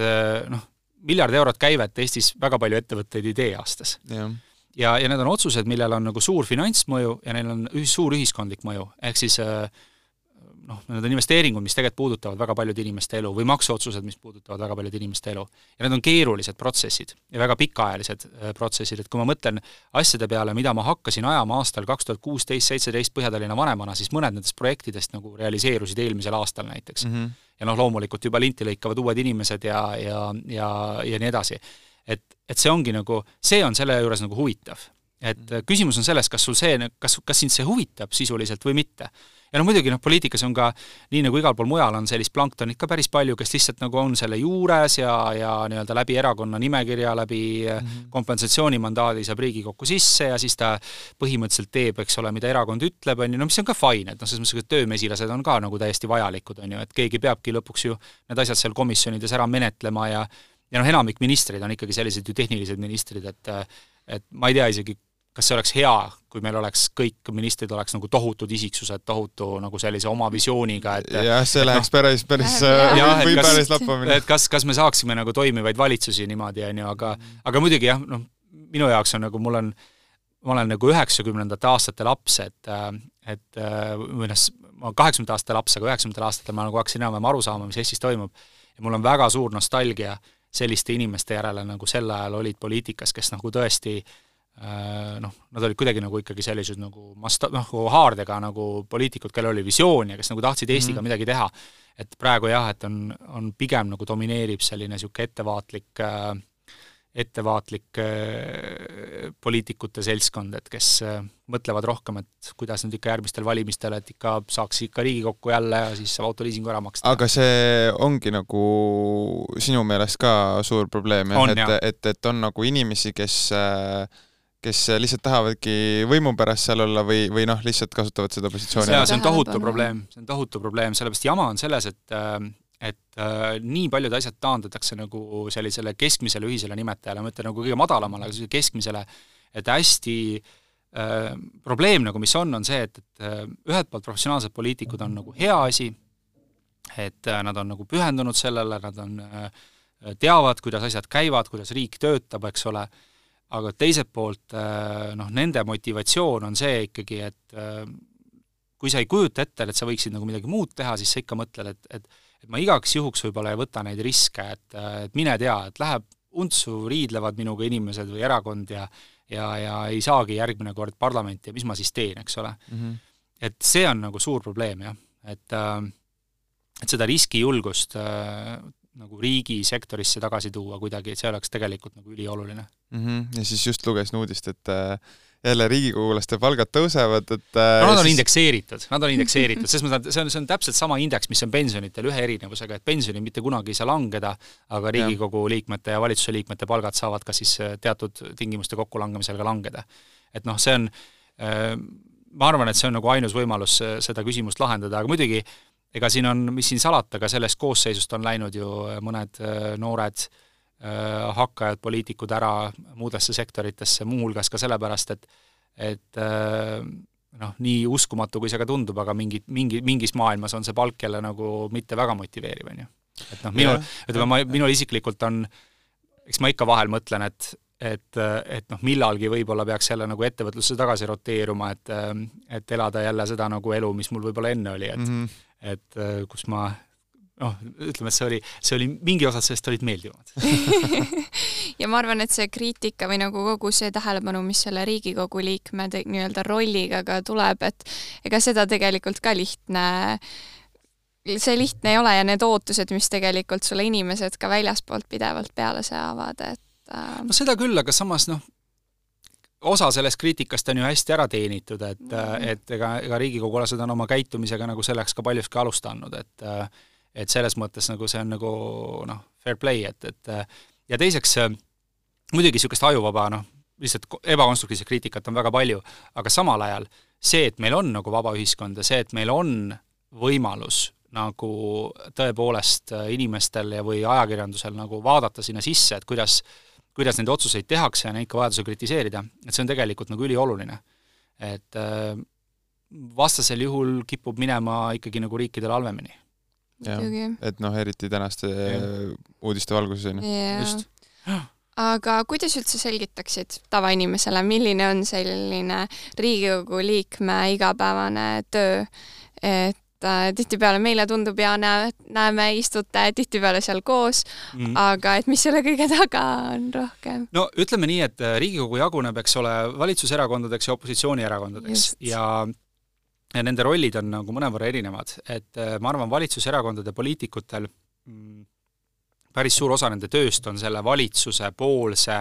noh, miljard eurot käivet Eestis väga palju ettevõtteid ei tee aastas. ja, ja, ja need on otsused, millel on nagu suur finantsmõju ja neil on ühis, suur ühiskondlik mõju, ehk siis äh, noh, need on investeeringud, mis tegelikult puudutavad väga paljude inimeste elu või maksuotsused, mis puudutavad väga paljude inimeste elu. ja need on keerulised protsessid ja väga pikaajalised äh, protsessid, et kui ma mõtlen asjade peale, mida ma hakkasin ajama aastal kaks tuhat kuusteist, seitseteist Põhja-Tallinna vanemana, siis mõned nendest projektidest nagu realiseerusid eelmisel aastal näiteks mm. -hmm. ja noh, loomulikult juba linti lõikavad uued inimesed ja, ja, ja, ja nii edasi. et, et see ongi nagu, see on selle juures nagu huvitav. Et mhm. küsimus on selles, kas sul see, kas, kas sind see huvitab sisuliselt või mitte ja no muidugi noh, poliitikas on ka nii nagu igal pool mujal on sellist planktonit ka päris palju, kes lihtsalt nagu on selle juures ja, ja nii-öelda läbi erakonna nimekirja, läbi mm -hmm. kompensatsioonimandaadi saab Riigikokku sisse ja siis ta põhimõtteliselt teeb, eks ole, mida erakond ütleb, on ju, no mis on ka fine, et noh, selles mõttes, et töömesilased on ka nagu täiesti vajalikud, on ju, et keegi peabki lõpuks ju need asjad seal komisjonides ära menetlema ja ja noh, enamik ministreid on ikkagi sellised ju tehnilised ministrid, et et ma ei tea isegi, kas see oleks hea, kui meil oleks, kõik ministrid oleks nagu tohutud isiksused, tohutu nagu sellise oma visiooniga, et jah, see läheks no, päris, päris jah, äh, või kas, päris lappamine. et kas, kas me saaksime nagu toimivaid valitsusi niimoodi, on ju, aga aga muidugi jah, noh, minu jaoks on nagu, mul on, ma olen nagu üheksakümnendate aastate laps, et et või noh, ma olen kaheksakümnendate aastate laps, aga üheksakümnendatel aastatel ma nagu hakkasin enam-vähem aru saama, mis Eestis toimub, ja mul on väga suur nostalgia selliste inimeste järele, nagu sel ajal olid poliitikas, kes nagu tõesti äh, Äh, noh, nad olid kuidagi nagu ikkagi sellised nagu masta-, noh, nagu haardega nagu poliitikud, kellel oli visioon ja kes nagu tahtsid Eestiga mm -hmm. midagi teha. et praegu jah, et on, on pigem nagu domineerib selline niisugune ettevaatlik äh, ettevaatlik äh, poliitikute seltskond, et kes äh, mõtlevad rohkem, et kuidas nüüd ikka järgmistel valimistel, et ikka saaks ikka Riigikokku jälle ja siis saab autoliisingu ära maksta. aga see ongi nagu sinu meelest ka suur probleem jah, et, et, et on nagu inimesi, kes äh, kes lihtsalt tahavadki võimu pärast seal olla või, või noh, lihtsalt kasutavad seda positsiooni. jaa, see on tohutu probleem, see on tohutu probleem, sellepärast jama on selles, et äh, et äh, nii paljud asjad taandatakse nagu sellisele keskmisele ühisele nimetajale, ma ütlen nagu kõige madalamale, aga sellisele keskmisele, et hästi äh, probleem nagu mis on, on see, et, et äh, ühelt poolt professionaalsed poliitikud on nagu hea asi, et äh, nad on nagu pühendunud sellele, nad on äh,, teavad, kuidas asjad käivad, kuidas riik töötab, eks ole. äh,, aga teiselt poolt äh, noh, nende motivatsioon on see ikkagi, et äh, kui sa ei kujuta ette, et sa võiksid nagu midagi muud teha, siis sa ikka mõtled, et, et et ma igaks juhuks võib-olla ei võta neid riske, et, et mine tea, et läheb untsu, riidlevad minuga inimesed või erakond ja ja, ja ei saagi järgmine kord parlamenti ja mis ma siis teen, eks ole mm. -hmm. et see on nagu suur probleem jah, et äh, et seda riskijulgust nagu riigisektorisse tagasi tuua kuidagi, et see oleks tegelikult nagu ülioluline mm. -hmm. ja siis just lugesin uudist, et äh, jälle riigikogulaste palgad tõusevad, et äh, no nad on siis... indekseeritud, nad on indekseeritud, selles mõttes, et see on, see on täpselt sama indeks, mis on pensionitel, ühe erinevusega, et pensionid mitte kunagi ei saa langeda, aga Riigikogu ja. liikmete ja valitsuse liikmete palgad saavad ka siis äh, teatud tingimuste kokkulangemisel ka langeda. et noh, see on äh, ma arvan, et see on nagu ainus võimalus äh, seda küsimust lahendada, aga muidugi äh, ega siin on, mis siin salata, ka sellest koosseisust on läinud ju mõned äh, noored äh, hakkajad, poliitikud ära muudesse sektoritesse, muuhulgas ka sellepärast, et et äh, noh, nii uskumatu, kui see ka tundub, aga mingi, mingi, mingis maailmas on see palk jälle nagu mitte väga motiveeriv, on ju. et noh, minul, ütleme, ma, minul isiklikult on, eks ma ikka vahel mõtlen, et et, et noh, millalgi võib-olla peaks jälle nagu ettevõtlusse tagasi roteeruma, et et elada jälle seda nagu elu, mis mul võib-olla enne oli, et mm -hmm et kus ma noh, ütleme, et see oli, see oli, mingi osad sellest olid meeldivamad ja ma arvan, et see kriitika või nagu kogu see tähelepanu, mis selle Riigikogu liikme nii-öelda rolliga ka tuleb, et ega seda tegelikult ka lihtne see lihtne ei ole ja need ootused, mis tegelikult sulle inimesed ka väljaspoolt pidevalt peale seavad, et äh... no seda küll, aga samas noh, osa sellest kriitikast on ju hästi ära teenitud, et mm, -hmm. et ega, ega riigikogulased on oma käitumisega nagu selleks ka paljuski alust andnud, et et selles mõttes nagu see on nagu noh, fair play, et, et ja teiseks muidugi niisugust ajuvaba noh, lihtsalt ebakonstruktiivset kriitikat on väga palju, aga samal ajal see, et meil on nagu vaba ühiskond ja see, et meil on võimalus nagu tõepoolest inimestel ja, või ajakirjandusel nagu vaadata sinna sisse, et kuidas, kuidas neid otsuseid tehakse ja neid ka vajadusel kritiseerida, et see on tegelikult nagu ülioluline. et äh, vastasel juhul kipub minema ikkagi nagu riikidel halvemini. et noh, eriti tänaste ja. uudiste valguses, on ju. just aga kuidas üldse selgitaksid tavainimesele, milline on selline Riigikogu liikme igapäevane töö, et äh, tihtipeale meile tundub ja näe, näeme, istute tihtipeale seal koos mm., aga et mis selle kõige taga on rohkem? no ütleme nii, et äh, Riigikogu jaguneb, eks ole, valitsuserakondadeks ja opositsioonierakondadeks ja ja nende rollid on nagu mõnevõrra erinevad, et äh, ma arvan, valitsuserakondade poliitikutel mm, päris suur osa nende tööst on selle valitsuse poolse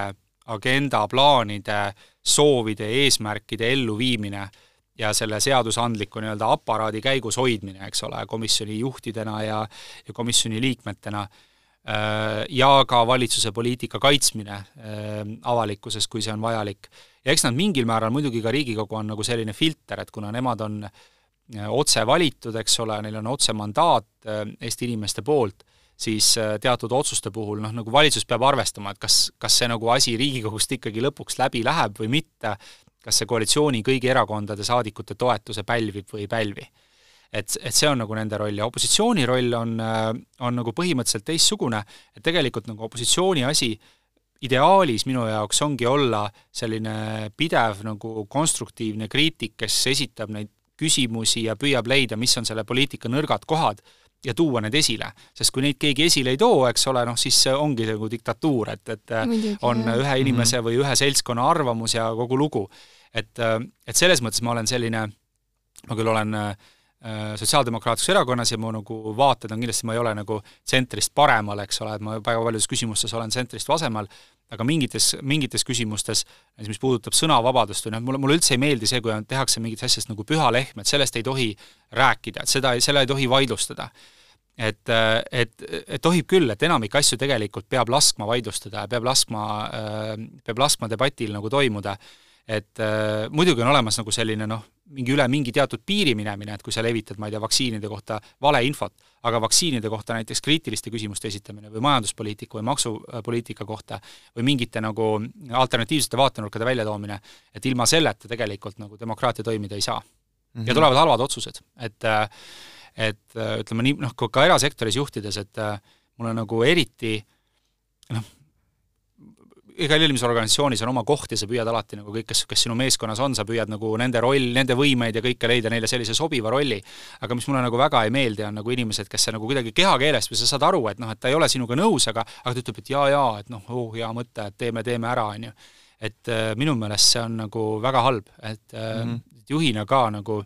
agenda, plaanide, soovide, eesmärkide elluviimine ja selle seadusandliku nii-öelda aparaadi käigus hoidmine, eks ole, komisjoni juhtidena ja, ja komisjoni liikmetena, äh, ja ka valitsuse poliitika kaitsmine äh, avalikkuses, kui see on vajalik. ja eks nad mingil määral muidugi ka Riigikogu on nagu selline filter, et kuna nemad on äh, otse valitud, eks ole, neil on otse mandaat Eesti inimeste poolt, siis teatud otsuste puhul noh, nagu valitsus peab arvestama, et kas, kas see nagu asi Riigikogust ikkagi lõpuks läbi läheb või mitte, kas see koalitsiooni kõigi erakondade saadikute toetuse pälvib või ei pälvi. et, et see on nagu nende roll ja opositsiooni roll on, äh, on nagu põhimõtteliselt teistsugune, et tegelikult nagu opositsiooni asi ideaalis minu jaoks ongi olla selline pidev nagu konstruktiivne kriitik, kes esitab neid küsimusi ja püüab leida, mis on selle poliitika nõrgad kohad ja tuua need esile. sest kui neid keegi esile ei too, eks ole, noh siis ongi see nagu diktatuur, et, et Muidugi, on jah. ühe inimese mm -hmm. või ühe seltskonna arvamus ja kogu lugu. et, et selles mõttes ma olen selline, ma küll olen äh, Sotsiaaldemokraatlikus Erakonnas ja mu nagu vaated on kindlasti, ma ei ole nagu tsentrist paremal, eks ole, et ma väga paljudes küsimustes olen tsentrist vasemal, aga mingites, mingites küsimustes, näiteks mis puudutab sõnavabadust või noh, mulle, mulle üldse ei meeldi see, kui tehakse mingitest asjast nagu püha lehm, et sellest ei tohi rääkida, et seda, selle ei tohi vaidlustada. et, et, et tohib küll, et enamik asju tegelikult peab laskma vaidlustada ja peab laskma, peab laskma debatil nagu toimuda et äh, muidugi on olemas nagu selline noh, mingi üle mingi teatud piiri minemine, et kui sa levitad, ma ei tea, vaktsiinide kohta valeinfot, aga vaktsiinide kohta näiteks kriitiliste küsimuste esitamine või majanduspoliitika või maksupoliitika kohta või mingite nagu alternatiivsete vaatenurkade väljatoomine, et ilma selleta tegelikult nagu demokraatia toimida ei saa mm. -hmm. ja tulevad halvad otsused, et et ütleme nii, noh, ka erasektoris juhtides, et mulle nagu eriti noh, igal eelmises organisatsioonis on oma koht ja sa püüad alati nagu kõik, kes, kes sinu meeskonnas on, sa püüad nagu nende roll, nende võimeid ja kõike leida neile sellise sobiva rolli. aga mis mulle nagu väga ei meeldi, on nagu inimesed, kes nagu kuidagi kehakeelest või sa saad aru, et noh, et ta ei ole sinuga nõus, aga aga ta ütleb, et jaa, jaa, et noh, oh, hea mõte, et teeme, teeme ära, on ju. et äh, minu meelest see on nagu väga halb, et äh, mm -hmm. juhina ka nagu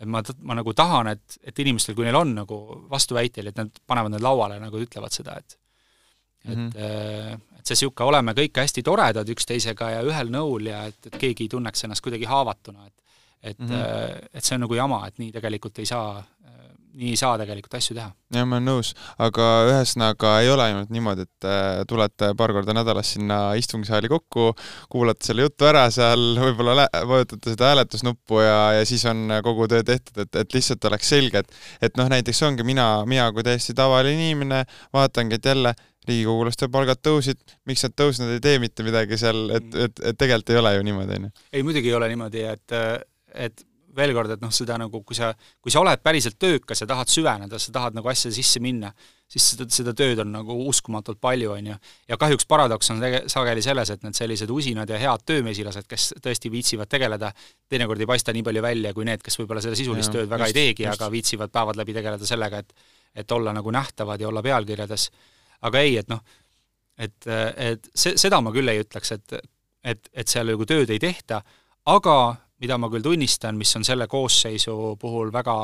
et ma, ma nagu tahan, et, et inimestel, kui neil on nagu vastuväiteid, et nad panevad need lauale, nagu ütlevad seda, et mm, -hmm. et see niisugune, oleme kõik hästi toredad üksteisega ja ühel nõul ja et, et keegi ei tunneks ennast kuidagi haavatuna, et et mm, -hmm. et see on nagu jama, et nii tegelikult ei saa, nii ei saa tegelikult asju teha. jah, ma olen nõus, aga ühesõnaga ei ole ainult niimoodi, et äh, tulete paar korda nädalas sinna istungisaali kokku, kuulate selle jutu ära seal, võib-olla vajutate seda hääletusnuppu ja, ja siis on kogu töö tehtud, et, et lihtsalt oleks selge, et et noh, näiteks ongi mina, mina kui täiesti tavaline inimene, vaatangi, et jälle riigikogulaste palgad tõusid, miks nad tõusnud ei tee mitte midagi seal, et, et, et tegelikult ei ole ju niimoodi, on ju? ei, muidugi ei ole niimoodi, et, et veel kord, et noh, seda nagu, kui sa, kui sa oled päriselt töökas ja tahad süveneda, sa tahad nagu asja sisse minna, siis seda, seda tööd on nagu uskumatult palju, on ju. ja kahjuks paradoks on tege-, sageli selles, et need sellised usinad ja head töömesilased, kes tõesti viitsivad tegeleda, teinekord ei paista nii palju välja kui need, kes võib-olla seda sisulist ja, tööd väga just, ei teegi, aga viitsivad päevad läbi tegeleda sellega, et et olla nagu nähtavad ja olla pealkirjades aga ei, et noh, et, et see, seda ma küll ei ütleks, et et, et seal nagu tööd ei tehta, aga mida ma küll tunnistan, mis on selle koosseisu puhul väga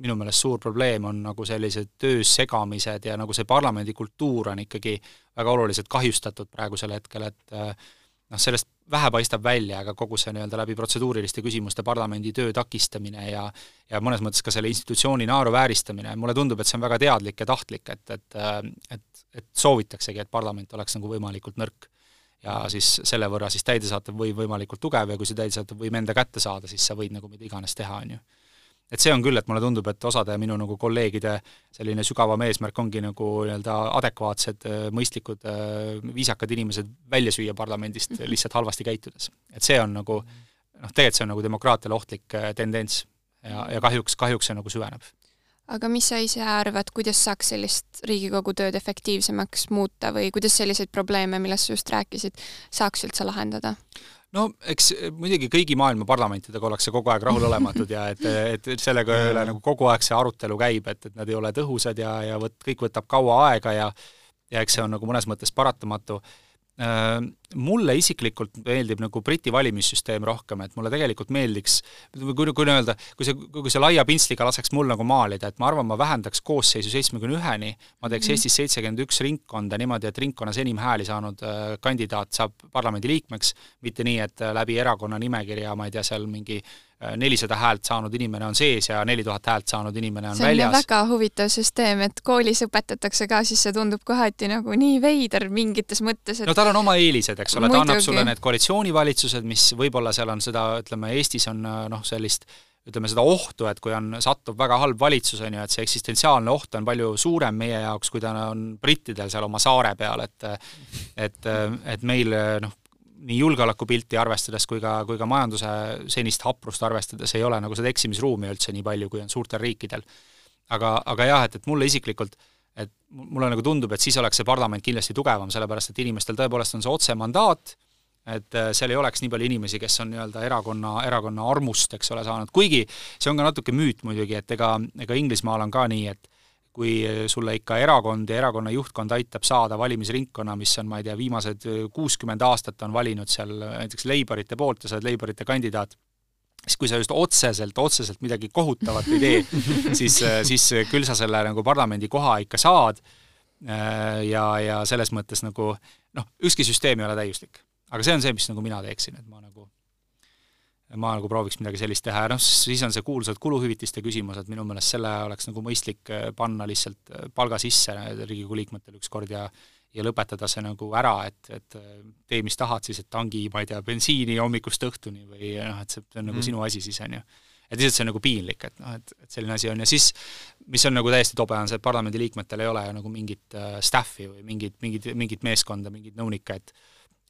minu meelest suur probleem, on nagu sellised töös segamised ja nagu see parlamendikultuur on ikkagi väga oluliselt kahjustatud praegusel hetkel, et noh, sellest vähe paistab välja, aga kogu see nii-öelda läbi protseduuriliste küsimuste parlamendi töö takistamine ja ja mõnes mõttes ka selle institutsiooni naeruvääristamine, mulle tundub, et see on väga teadlik ja tahtlik, et, et et, et soovitaksegi, et parlament oleks nagu võimalikult nõrk. Ja siis selle võrra siis täidesaatev võim võimalikult tugev ja kui see täidesaatev võim enda kätte saada, siis sa võid nagu mida iganes teha, on ju et see on küll, et mulle tundub, et osade minu nagu kolleegide selline sügavam eesmärk ongi nagu nii-öelda adekvaatsed, mõistlikud, viisakad inimesed välja süüa parlamendist mhm. lihtsalt halvasti käitudes. et see on nagu noh, tegelikult see on nagu demokraatiale ohtlik äh, tendents ja, ja kahjuks, kahjuks see nagu süveneb. Aga mis sa ise arvad, kuidas saaks sellist Riigikogu tööd efektiivsemaks muuta või kuidas selliseid probleeme, millest sa just rääkisid, saaks üldse lahendada? no eks eh, muidugi kõigi maailma parlamentidega ollakse kogu aeg rahulolematud ja et, et sellega üle nagu kogu aeg see arutelu käib, et, et nad ei ole tõhusad ja, ja võt-, kõik võtab kaua aega ja ja eks see on nagu mõnes mõttes paratamatu Äh, mulle isiklikult meeldib nagu Briti valimissüsteem rohkem, et mulle tegelikult meeldiks, kui, kui nii-öelda, kui see, kui see laia pintsliga laseks mul nagu maalida, et ma arvan, ma vähendaks koosseisu seitsmekümne üheni, ma teeks mm -hmm. Eestis seitsekümmend üks ringkonda niimoodi, et ringkonnas enim hääli saanud äh, kandidaat saab parlamendi liikmeks, mitte nii, et äh, läbi erakonna nimekirja, ma ei tea, seal mingi Äh, nelisada häält saanud inimene on sees ja neli tuhat häält saanud inimene on, on väljas. väga huvitav süsteem, et koolis õpetatakse ka, siis see tundub kohati nagu nii veider mingites mõttes, et no tal on oma eelised, eks ole, ta annab sulle need koalitsioonivalitsused, mis võib-olla seal on seda, ütleme, Eestis on äh, noh, sellist ütleme seda ohtu, et kui on, satub väga halb valitsus, on ju, et see eksistentsiaalne oht on palju suurem meie jaoks, kui ta on brittidel seal oma saare peal, et et, et meil noh, nii julgeolekupilti arvestades kui ka, kui ka majanduse senist haprust arvestades ei ole nagu seda eksimisruumi üldse nii palju, kui on suurtel riikidel. aga, aga jah, et, et mulle isiklikult, et mulle nagu tundub, et siis oleks see parlament kindlasti tugevam, sellepärast et inimestel tõepoolest on see otsemandaat, et äh, seal ei oleks nii palju inimesi, kes on nii-öelda erakonna, erakonna armust, eks ole, saanud, kuigi see on ka natuke müüt muidugi, et ega, ega Inglismaal on ka nii, et kui sulle ikka erakond ja erakonna juhtkond aitab saada valimisringkonna, mis on, ma ei tea, viimased kuuskümmend aastat on valinud seal näiteks Leiborite poolt ja sa oled Leiborite kandidaat, siis kui sa just otseselt, otseselt midagi kohutavat ei tee, siis, siis küll sa selle nagu parlamendi koha ikka saad ja, ja selles mõttes nagu noh, ükski süsteem ei ole täiuslik. aga see on see, mis nagu mina teeksin, et ma nagu ma nagu prooviks midagi sellist teha ja noh, siis on see kuulsad kuluhüvitiste küsimus, et minu meelest selle oleks nagu mõistlik äh, panna lihtsalt äh, palga sisse Riigikogu liikmetel ükskord ja ja lõpetada see nagu ära, et, et äh, tee, mis tahad siis, et tangi, ma ei tea, bensiini hommikust õhtuni või noh, et see on nagu mm. sinu asi siis, on ju. et lihtsalt see on nagu piinlik, et noh, et, et selline asi on ja siis mis on nagu täiesti tobe, on see, et parlamendiliikmetel ei ole nagu mingit äh, staff'i või mingit, mingit, mingit meeskonda, mingeid nõunikke, et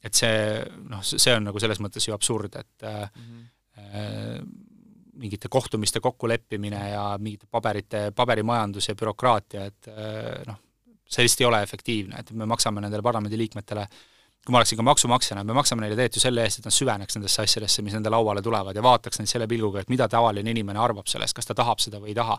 et see noh, see on nagu selles mõttes ju absurd, et mm -hmm. mingite kohtumiste kokkuleppimine ja mingite paberite, paberimajandus ja bürokraatia, et äh, noh, see lihtsalt ei ole efektiivne, et me maksame nendele parlamendiliikmetele kui ma oleksin ka maksumaksjana, me maksame neile tegelikult ju selle eest, et nad süveneks nendesse asjadesse, mis nende lauale tulevad ja vaataks neid selle pilguga, et mida tavaline inimene arvab sellest, kas ta tahab seda või ei taha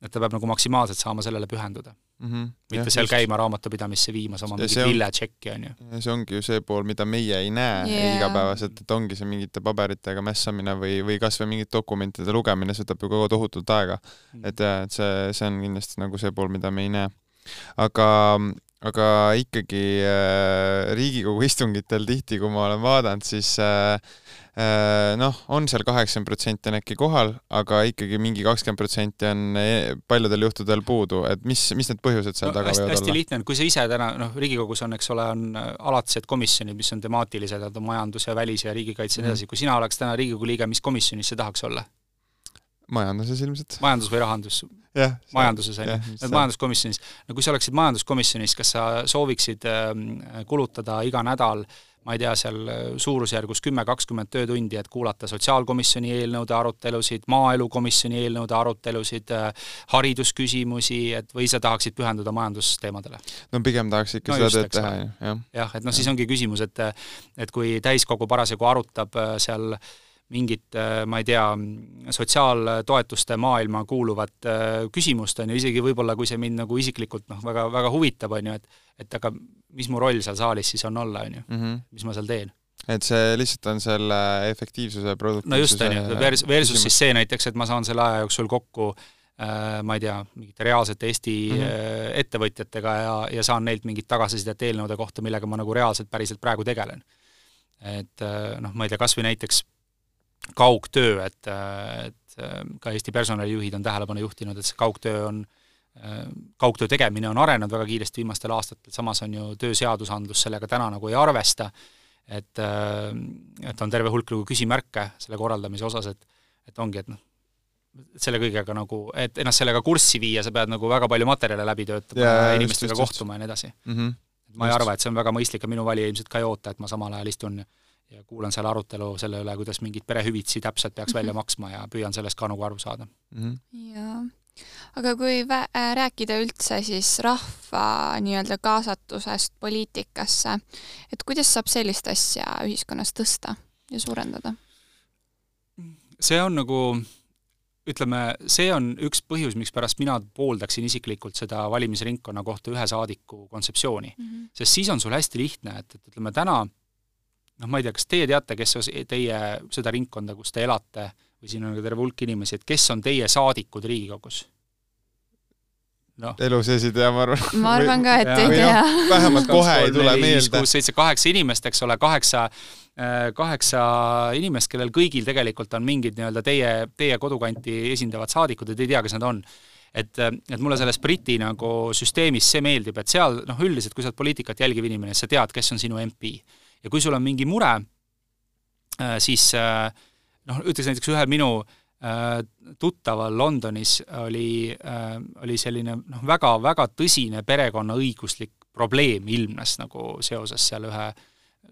et ta peab nagu maksimaalselt saama sellele pühenduda mm. -hmm. mitte ja, seal just. käima raamatupidamisse viimas oma mingit lilletšekki, on ju. see ongi ju see pool, mida meie ei näe yeah. igapäevaselt, et ongi see mingite paberitega mässamine või, või kas või mingite dokumentide lugemine, see võtab ju kogu tohutult aega mm. -hmm. et jah, et see, see on kindlasti nagu see pool, mida me ei näe. Aga aga ikkagi äh, Riigikogu istungitel tihti, kui ma olen vaadanud, siis äh, äh, noh, on seal kaheksakümmend protsenti on äkki kohal, aga ikkagi mingi kakskümmend protsenti on e, paljudel juhtudel puudu, et mis, mis need põhjused seal no, taga hästi, võivad hästi olla? hästi lihtne on, kui sa ise täna, noh, Riigikogus on, eks ole, on äh, alatised komisjonid, mis on temaatilised, on majandus ja välis ja riigikaitse ja nii edasi, mhm. kui sina oleks täna Riigikogu liige, mis komisjonis sa tahaks olla? Majanduses ilmselt. majandus või rahandus? majanduses, on ju, et majanduskomisjonis. no kui sa oleksid majanduskomisjonis, kas sa sooviksid äh, kulutada iga nädal ma ei tea, seal suurusjärgus kümme, kakskümmend töötundi, et kuulata sotsiaalkomisjoni eelnõude arutelusid, maaelukomisjoni eelnõude arutelusid, äh, haridusküsimusi, et või sa tahaksid pühenduda majandusteemadele? no pigem tahaks ikka no seda tööd teha, jah. jah, et noh, siis ongi küsimus, et et kui täiskogu parasjagu arutab äh, seal äh, mingit, äh, ma ei tea, sotsiaaltoetuste maailma kuuluvat äh, küsimust, on ju, isegi võib-olla kui see mind nagu isiklikult noh, väga, väga huvitab, on ju, et et aga mis mu roll seal saalis siis on olla, on ju, mhm. mis ma seal teen et see lihtsalt on selle efektiivsuse, produktiivsuse no just, on ju, versus, versus siis see näiteks, et ma saan selle aja jooksul kokku äh, ma ei tea, mingite reaalsete Eesti mm -hmm. ettevõtjatega ja, ja saan neilt mingit tagasisidet eelnõude kohta, millega ma nagu reaalselt päriselt praegu tegelen et noh, ma ei tea, kas või näiteks kaugtöö, et, et ka Eesti personalijuhid on tähelepanu juhtinud, et see kaugtöö on, kaugtöö tegemine on arenenud väga kiiresti viimastel aastatel, samas on ju tööseadusandlus sellega täna nagu ei arvesta, et, et on terve hulk nagu küsimärke selle korraldamise osas, et et ongi, et noh, selle kõigega nagu, et ennast sellega kurssi viia, sa pead nagu väga palju materjale läbi töötama ja, ja inimestega just, kohtuma ja nii edasi mm. -hmm. ma ei just. arva, et see on väga mõistlik ja minu valija ilmselt ka ei oota, et ma samal ajal istun ja kuulan seal arutelu selle üle, kuidas mingeid perehüvitisi täpselt peaks välja mhm. maksma ja püüan sellest ka nagu aru saada mm. -hmm. jaa. aga kui äh, rääkida üldse siis rahva nii-öelda kaasatusest poliitikasse, et kuidas saab sellist asja ühiskonnas tõsta ja suurendada? see on nagu ütleme, see on üks põhjus, mikspärast mina pooldaksin isiklikult seda valimisringkonna kohta ühe saadiku kontseptsiooni mm. -hmm. sest siis on sul hästi lihtne, et, et ütleme täna noh, ma ei tea, kas teie teate, kes teie seda ringkonda, kus te elate, või siin on ka terve hulk inimesi, et kes on teie saadikud Riigikogus? no. elu sees ei tea, ma arvan. ma arvan ka, et ei tea. vähemalt kohe ei tule meelde. kuus, seitse, kaheksa inimest, eks ole, kaheksa, äh, kaheksa inimest, kellel kõigil tegelikult on mingid nii-öelda teie, teie kodukanti esindavad saadikud ja te ei tea, kes nad on et, et mulle selles Briti nagu süsteemis see meeldib, et seal noh, üldiselt kui sa oled poliitikat jälgiv inimene, siis sa tead, kes on sinu MP. Ja kui sul on mingi mure, äh, siis äh, noh, ütleks näiteks ühel minu äh, Äh, tuttaval Londonis oli, äh, oli selline noh, väga-väga tõsine perekonnaõiguslik probleem ilmnes nagu seoses seal ühe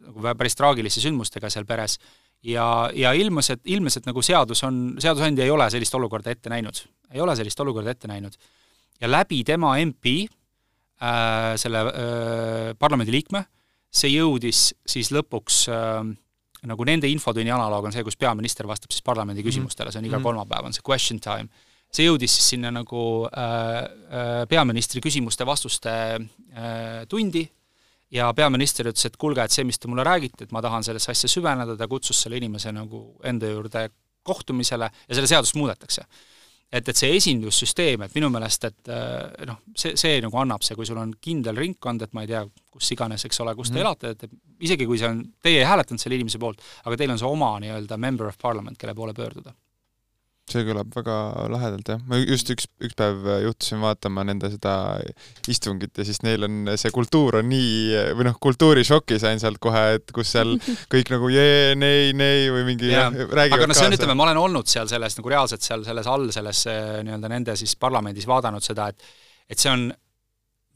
nagu päris traagiliste sündmustega seal peres ja, ja ilmus, et ilmnes, et nagu seadus on, seadusandja ei ole sellist olukorda ette näinud. ei ole sellist olukorda ette näinud. ja läbi tema MP äh,, selle äh, parlamendiliikme, see jõudis siis lõpuks äh, nagu nende infotunni analoog on see, kus peaminister vastab siis parlamendi mhm. küsimustele, see on iga mhm. kolmapäev, on see question time. see jõudis siis sinna nagu äh, äh, peaministri küsimuste-vastuste äh, tundi ja peaminister ütles, et kuulge, et see, mis te mulle räägite, et ma tahan sellesse asja süveneda, ta kutsus selle inimese nagu enda juurde kohtumisele ja selle seadust muudetakse et, et see esindussüsteem, et minu meelest, et äh, noh, see, see nagu annab see, kui sul on kindel ringkond, et ma ei tea, kus iganes, eks ole, kus te mm. elate, et isegi kui see on, teie ei hääletanud selle inimese poolt, aga teil on see oma nii-öelda member of parliament, kelle poole pöörduda see kõlab väga lahedalt, jah. ma just üks, üks päev juhtusin vaatama nende seda istungit ja siis neil on see kultuur on nii, või noh, kultuurishoki sain sealt kohe, et kus seal kõik nagu jee, nei, nei või mingi ja, räägivad aga no see on, ütleme, ma olen olnud seal selles nagu reaalselt seal selles all, selles nii-öelda nende siis parlamendis vaadanud seda, et et see on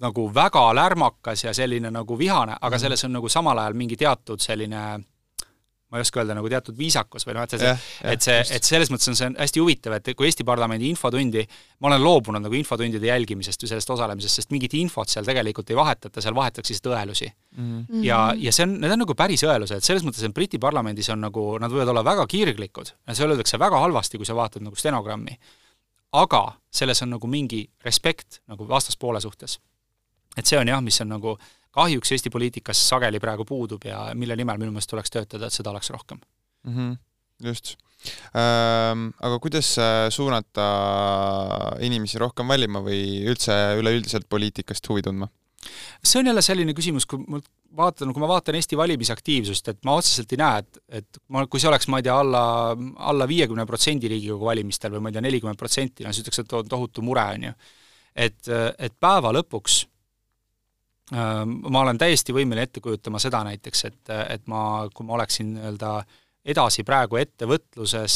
nagu väga lärmakas ja selline nagu vihane, aga mhm. selles on nagu samal ajal mingi teatud selline ma ei oska öelda, nagu teatud viisakus või noh, et see, et see, et selles mõttes on see hästi huvitav, et kui Eesti parlamendi infotundi, ma olen loobunud nagu infotundide jälgimisest või sellest osalemisest, sest mingit infot seal tegelikult ei vahetata, seal vahetatakse siis õelusi mm. -hmm. ja, ja see on, need on nagu päris õelused, et selles mõttes, et Briti parlamendis on nagu, nad võivad olla väga kirglikud ja see öeldakse väga halvasti, kui sa vaatad nagu stenogrammi. aga selles on nagu mingi respekt nagu vastaspoole suhtes. et see on jah, mis on nagu kahjuks Eesti poliitikas sageli praegu puudub ja mille nimel minu meelest tuleks töötada, et seda oleks rohkem mm. -hmm. just ähm,. Aga kuidas äh, suunata inimesi rohkem valima või üldse üleüldiselt poliitikast huvi tundma? see on jälle selline küsimus, kui ma vaatan, kui ma vaatan Eesti valimisaktiivsust, et ma otseselt ei näe, et, et ma, kui see oleks, ma ei tea, alla, alla viiekümne protsendi Riigikogu valimistel või ma ei tea, nelikümmend protsenti, no siis ütleks, et on tohutu mure, on ju. et, et päeva lõpuks ma olen täiesti võimeline ette kujutama seda näiteks, et, et ma, kui ma oleksin nii-öelda edasi praegu ettevõtluses,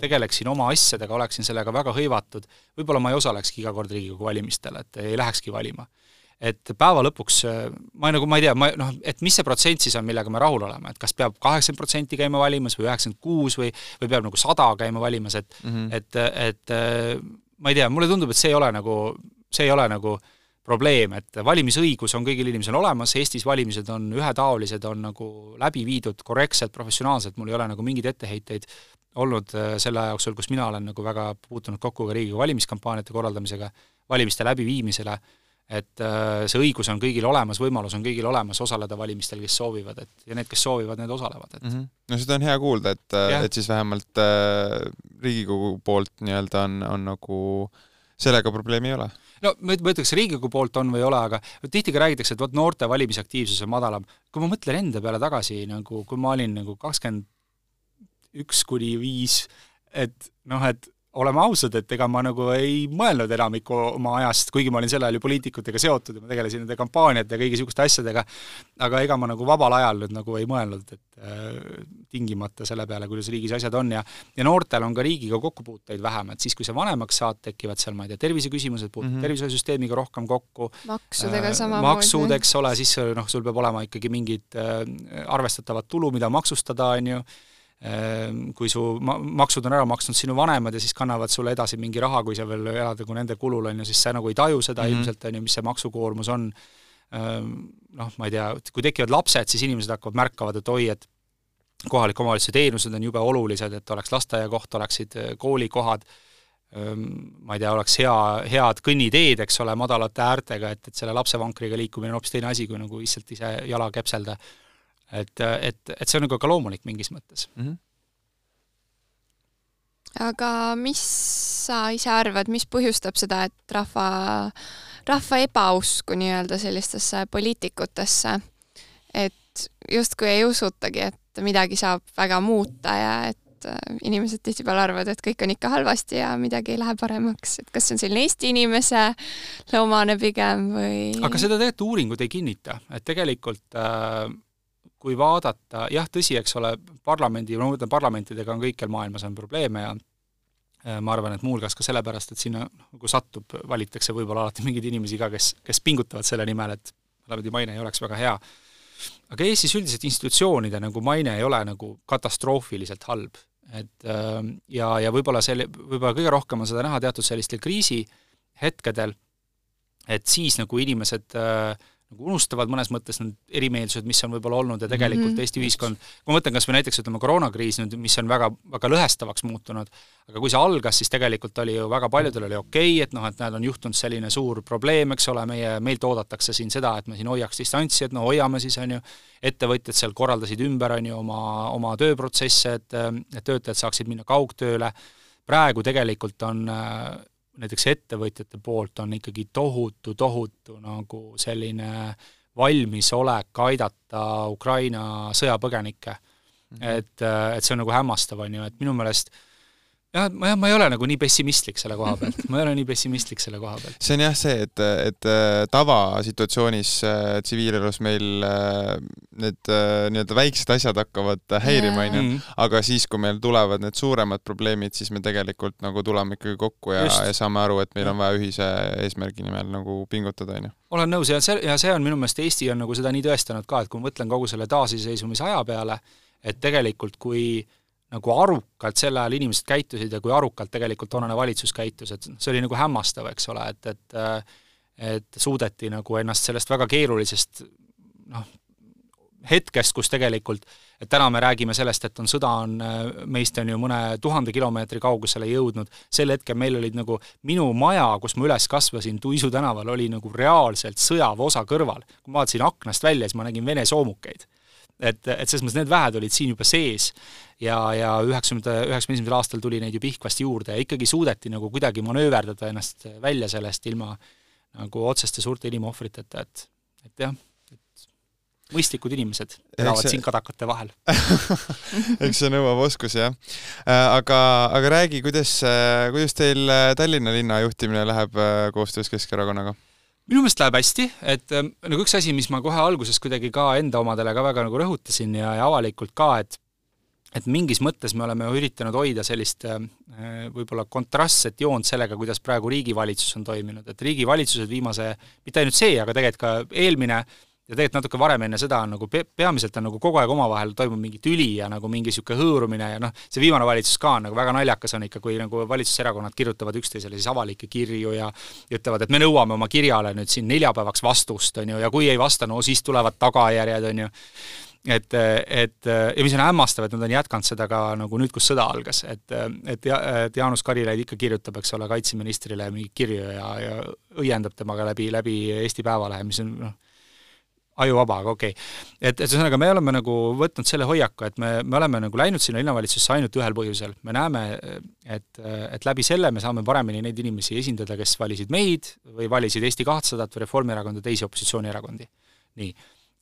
tegeleksin oma asjadega, oleksin sellega väga hõivatud, võib-olla ma ei osalekski iga kord Riigikogu valimistel, et ei lähekski valima. et päeva lõpuks ma nagu, ma ei tea, ma noh, et mis see protsent siis on, millega me rahul oleme, et kas peab kaheksakümmend protsenti käima valimas või üheksakümmend kuus või, või peab nagu sada käima valimas, et mm -hmm. et, et ma ei tea, mulle tundub, et see ei ole nagu, see ei ole nagu äh, probleem, et valimisõigus on kõigil inimesel olemas, Eestis valimised on ühetaolised, on nagu läbi viidud korrektselt, professionaalselt, mul ei ole nagu mingeid etteheiteid olnud äh, selle aja jooksul, kus mina olen nagu väga puutunud kokku ka Riigikogu valimiskampaaniate korraldamisega, valimiste läbiviimisele, et äh, see õigus on kõigil olemas, võimalus on kõigil olemas osaleda valimistel, kes soovivad, et ja need, kes soovivad, need osalevad, et mm -hmm. no seda on hea kuulda, et, et siis vähemalt äh, Riigikogu poolt nii-öelda on, on nagu äh, sellega probleemi ei ole no ma ütleks, Riigikogu poolt on või ei ole, aga tihti ka räägitakse, et vot noorte valimisaktiivsus on madalam. kui ma mõtlen enda peale tagasi, nagu kui ma olin nagu kakskümmend üks kuni viis, et noh, et oleme ausad, et ega ma nagu ei mõelnud enamikku oma ajast, kuigi ma olin sel ajal ju poliitikutega seotud ja ma tegelesin nende kampaaniate ja kõigi niisuguste asjadega, aga ega ma nagu vabal ajal nüüd nagu ei mõelnud, et äh, tingimata selle peale, kuidas riigis asjad on ja ja noortel on ka riigiga kokkupuuteid vähem, et siis, kui sa vanemaks saad, tekivad seal, ma ei tea, terviseküsimused, puutud mm -hmm. tervishoiusüsteemiga rohkem kokku, maksudega äh, samamoodi. maksud, eks ole, siis noh, sul peab olema ikkagi mingid äh, arvestatavat tulu, mida maksustada, on ju, kui su ma-, maksud on ära maksnud sinu vanemad ja siis kannavad sulle edasi mingi raha, kui sa veel elad nagu nende kulul, on ju, siis sa nagu ei taju seda mm -hmm. ilmselt, on ju, mis see maksukoormus on. Ehm, noh, ma ei tea, kui tekivad lapsed, siis inimesed hakkavad märkavad, et oi, et kohaliku omavalitsuse teenused on jube olulised, et oleks lasteaiakoht, oleksid äh, koolikohad, ehm, ma ei tea, oleks hea, head kõnniteed, eks ole, madalate äärtega, et, et selle lapsevankriga liikumine on hoopis teine asi, kui nagu lihtsalt ise jala kepselda et, et, et see on nagu ka loomulik mingis mõttes mm. -hmm. aga mis sa ise arvad, mis põhjustab seda, et rahva, rahva ebausku nii-öelda sellistesse poliitikutesse, et justkui ei usutagi, et midagi saab väga muuta ja et äh, inimesed tihtipeale arvavad, et kõik on ikka halvasti ja midagi ei lähe paremaks, et kas see on selline Eesti inimese omane pigem või? aga seda tegelikult uuringud ei kinnita, et tegelikult äh, kui vaadata, jah, tõsi, eks ole, parlamendi, ma mõtlen parlamentidega on kõikjal maailmas on probleeme ja ma arvan, et muuhulgas ka sellepärast, et sinna nagu satub, valitakse võib-olla alati mingeid inimesi ka, kes, kes pingutavad selle nimel, et parlamendi maine ei oleks väga hea. aga Eestis üldiselt institutsioonide nagu maine ei ole nagu katastroofiliselt halb. et ja, ja võib-olla selle, võib-olla kõige rohkem on seda näha teatud sellistel kriisihetkedel, et siis nagu inimesed äh, nagu unustavad mõnes mõttes need erimeelsused, mis on võib-olla olnud ja tegelikult mm -hmm. Eesti ühiskond, kui ma mõtlen kas või näiteks ütleme, koroonakriis nüüd, mis on väga, väga lõhestavaks muutunud, aga kui see algas, siis tegelikult oli ju väga paljudel oli okei okay,, et noh, et näed, on juhtunud selline suur probleem, eks ole, meie, meilt oodatakse siin seda, et me siin hoiaks distantsi, et no hoiame siis, on ju, ettevõtjad seal korraldasid ümber, on ju, oma, oma tööprotsesse, et, et töötajad saaksid minna kaugtööle, praegu tegelikult on äh, näiteks ettevõtjate poolt on ikkagi tohutu, tohutu nagu selline valmisolek aidata Ukraina sõjapõgenikke mm. -hmm. et, et see on nagu hämmastav, on ju, et minu meelest äh, jah, ma jah, ma ei ole nagu nii pessimistlik selle koha pealt, ma ei ole nii pessimistlik selle koha pealt. see on jah see, et, et äh, tavasituatsioonis äh, tsiviilelus meil äh, need äh, nii-öelda väiksed asjad hakkavad häirima, onju, mhm. aga siis, kui meil tulevad need suuremad probleemid, siis me tegelikult nagu tuleme ikkagi kokku ja, ja saame aru, et meil on vaja ühise eesmärgi nimel nagu pingutada, onju. olen nõus ja see, ja see on minu meelest, Eesti on nagu seda nii tõestanud ka, et kui ma mõtlen kogu selle taasiseseisvumise aja peale, et tegelikult kui nagu arukalt sel ajal inimesed käitusid ja kui arukalt tegelikult toonane valitsus käitus, et see oli nagu hämmastav, eks ole, et, et et suudeti nagu ennast sellest väga keerulisest noh, hetkest, kus tegelikult, et täna me räägime sellest, et on sõda, on meist on ju mõne tuhande kilomeetri kaugusele jõudnud, sel hetkel meil olid nagu, minu maja, kus ma üles kasvasin, Tuisu tänaval, oli nagu reaalselt sõjaväeosa kõrval. kui ma vaatasin aknast välja, siis ma nägin Vene soomukeid et, et selles mõttes need väed olid siin juba sees ja, ja üheksakümnenda, üheksakümne esimesel aastal tuli neid ju Pihkvast juurde ja ikkagi suudeti nagu kuidagi manööverdada ennast välja sellest ilma nagu otseste suurte inimohvriteta, et, et jah, et mõistlikud inimesed elavad see... siin kadakate vahel eks see nõuab oskusi, jah. Äh, aga, aga räägi, kuidas, kuidas teil Tallinna linna juhtimine läheb äh, koostöös Keskerakonnaga? Minu meelest läheb hästi, et ähm, nagu üks asi, mis ma kohe alguses kuidagi ka enda omadele ka väga nagu rõhutasin ja, ja avalikult ka, et et mingis mõttes me oleme üritanud hoida sellist äh, võib-olla kontrastset joont sellega, kuidas praegu riigivalitsus on toiminud, et riigivalitsused viimase, mitte ainult see, aga tegelikult ka eelmine ja tegelikult natuke varem enne seda on nagu pe-, peamiselt on nagu kogu aeg omavahel toimub mingi tüli ja nagu mingi niisugune hõõrumine ja noh, see viimane valitsus ka on nagu väga naljakas on ikka, kui nagu valitsuserakonnad kirjutavad üksteisele siis avalikke kirju ja ütlevad, et me nõuame oma kirjale nüüd siin neljapäevaks vastust, on ju, ja kui ei vasta, no siis tulevad tagajärjed, on ju. Et, et ja mis on hämmastav, et nad on jätkanud seda ka nagu nüüd, kus sõda algas, et, et et Jaanus Karilaid ikka kirjutab, eks ole, kaitseministrile mingeid kirju ja, ja õiendab temaga läbi, läbi Eesti Päevalehe, mis on noh, ajuvaba, aga okei okay.. et, et ühesõnaga, me oleme nagu võtnud selle hoiaku, et me, me oleme nagu läinud sinna linnavalitsusse ainult ühel põhjusel. me näeme, et, et läbi selle me saame paremini neid inimesi esindada, kes valisid meid või valisid Eesti kahtesadat või Reformierakonda, teisi opositsioonierakondi. nii.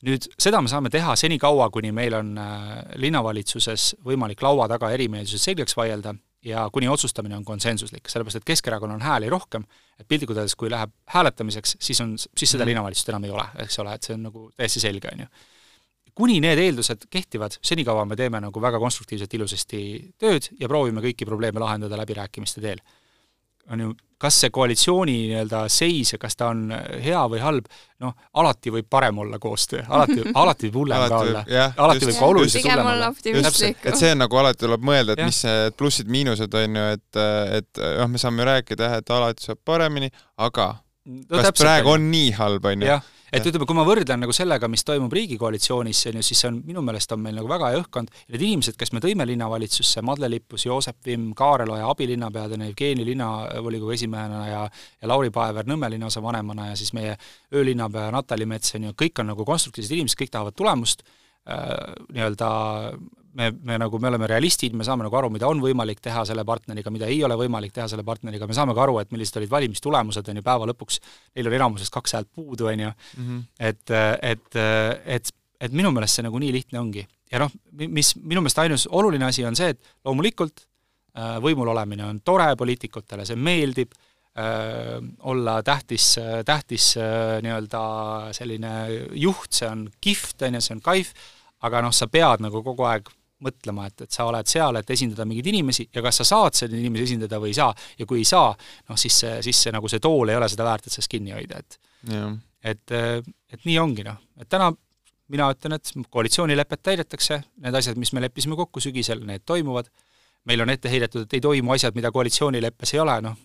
nüüd seda me saame teha senikaua, kuni meil on äh, linnavalitsuses võimalik laua taga erimeelsused selgeks vaielda ja kuni otsustamine on konsensuslik, sellepärast et Keskerakonnal on hääli rohkem, et piltlikult öeldes, kui läheb hääletamiseks, siis on, siis seda mm. linnavalitsust enam ei ole, eks ole, et see on nagu täiesti selge, on ju. kuni need eeldused kehtivad, senikaua me teeme nagu väga konstruktiivselt ilusasti tööd ja proovime kõiki probleeme lahendada läbirääkimiste teel on ju, kas see koalitsiooni nii-öelda seis ja kas ta on hea või halb, noh, alati võib parem olla koostöö, alati, alati võib hullem ka olla. alati võib ka oluliselt hullem olla. et see on nagu alati tuleb mõelda, et ja. mis need plussid-miinused on ju, et, et noh, me saame ju rääkida jah, et alati saab paremini, aga no, kas täpselt, praegu on nii halb, on ju? Et ütleme, kui ma võrdlen nagu sellega, mis toimub riigikoalitsioonis, on ju, siis see on, minu meelest on meil nagu väga hea õhkkond need inimesed, kes me tõime linnavalitsusse, Madle Lippus, Joosep Vimm, Kaarel Oja abilinnapeadena, Jevgeni linnavolikogu esimehena ja ja Lauri Paever Nõmme linnaosa vanemana ja siis meie öölinnapea Natali Mets, on ju, kõik on nagu konstruktiivsed inimesed, kõik tahavad tulemust nii-öelda me, me nagu, me oleme realistid, me saame nagu aru, mida on võimalik teha selle partneriga, mida ei ole võimalik teha selle partneriga, me saame ka aru, et millised olid valimistulemused, on ju, päeva lõpuks neil oli enamusest kaks häält puudu, on ju, mhm. et, et, et, et minu meelest see nagu nii lihtne ongi. ja noh, mis minu meelest ainus oluline asi on see, et loomulikult äh, võimul olemine on tore, poliitikutele see meeldib, äh, olla tähtis, tähtis äh, nii-öelda selline juht, see on kihvt, on ju, see on kaif, aga noh, sa pead nagu kogu aeg mõtlema, et, et sa oled seal, et esindada mingeid inimesi ja kas sa saad neid inimesi esindada või ei saa. Ja kui ei saa, noh siis see, siis see nagu see tool ei ole seda väärt, et sellest kinni hoida, et ja. et, et nii ongi noh, et täna mina ütlen, et koalitsioonilepet täidetakse, need asjad, mis me leppisime kokku sügisel, need toimuvad, meil on ette heidetud, et ei toimu asjad, mida koalitsioonileppes ei ole, noh,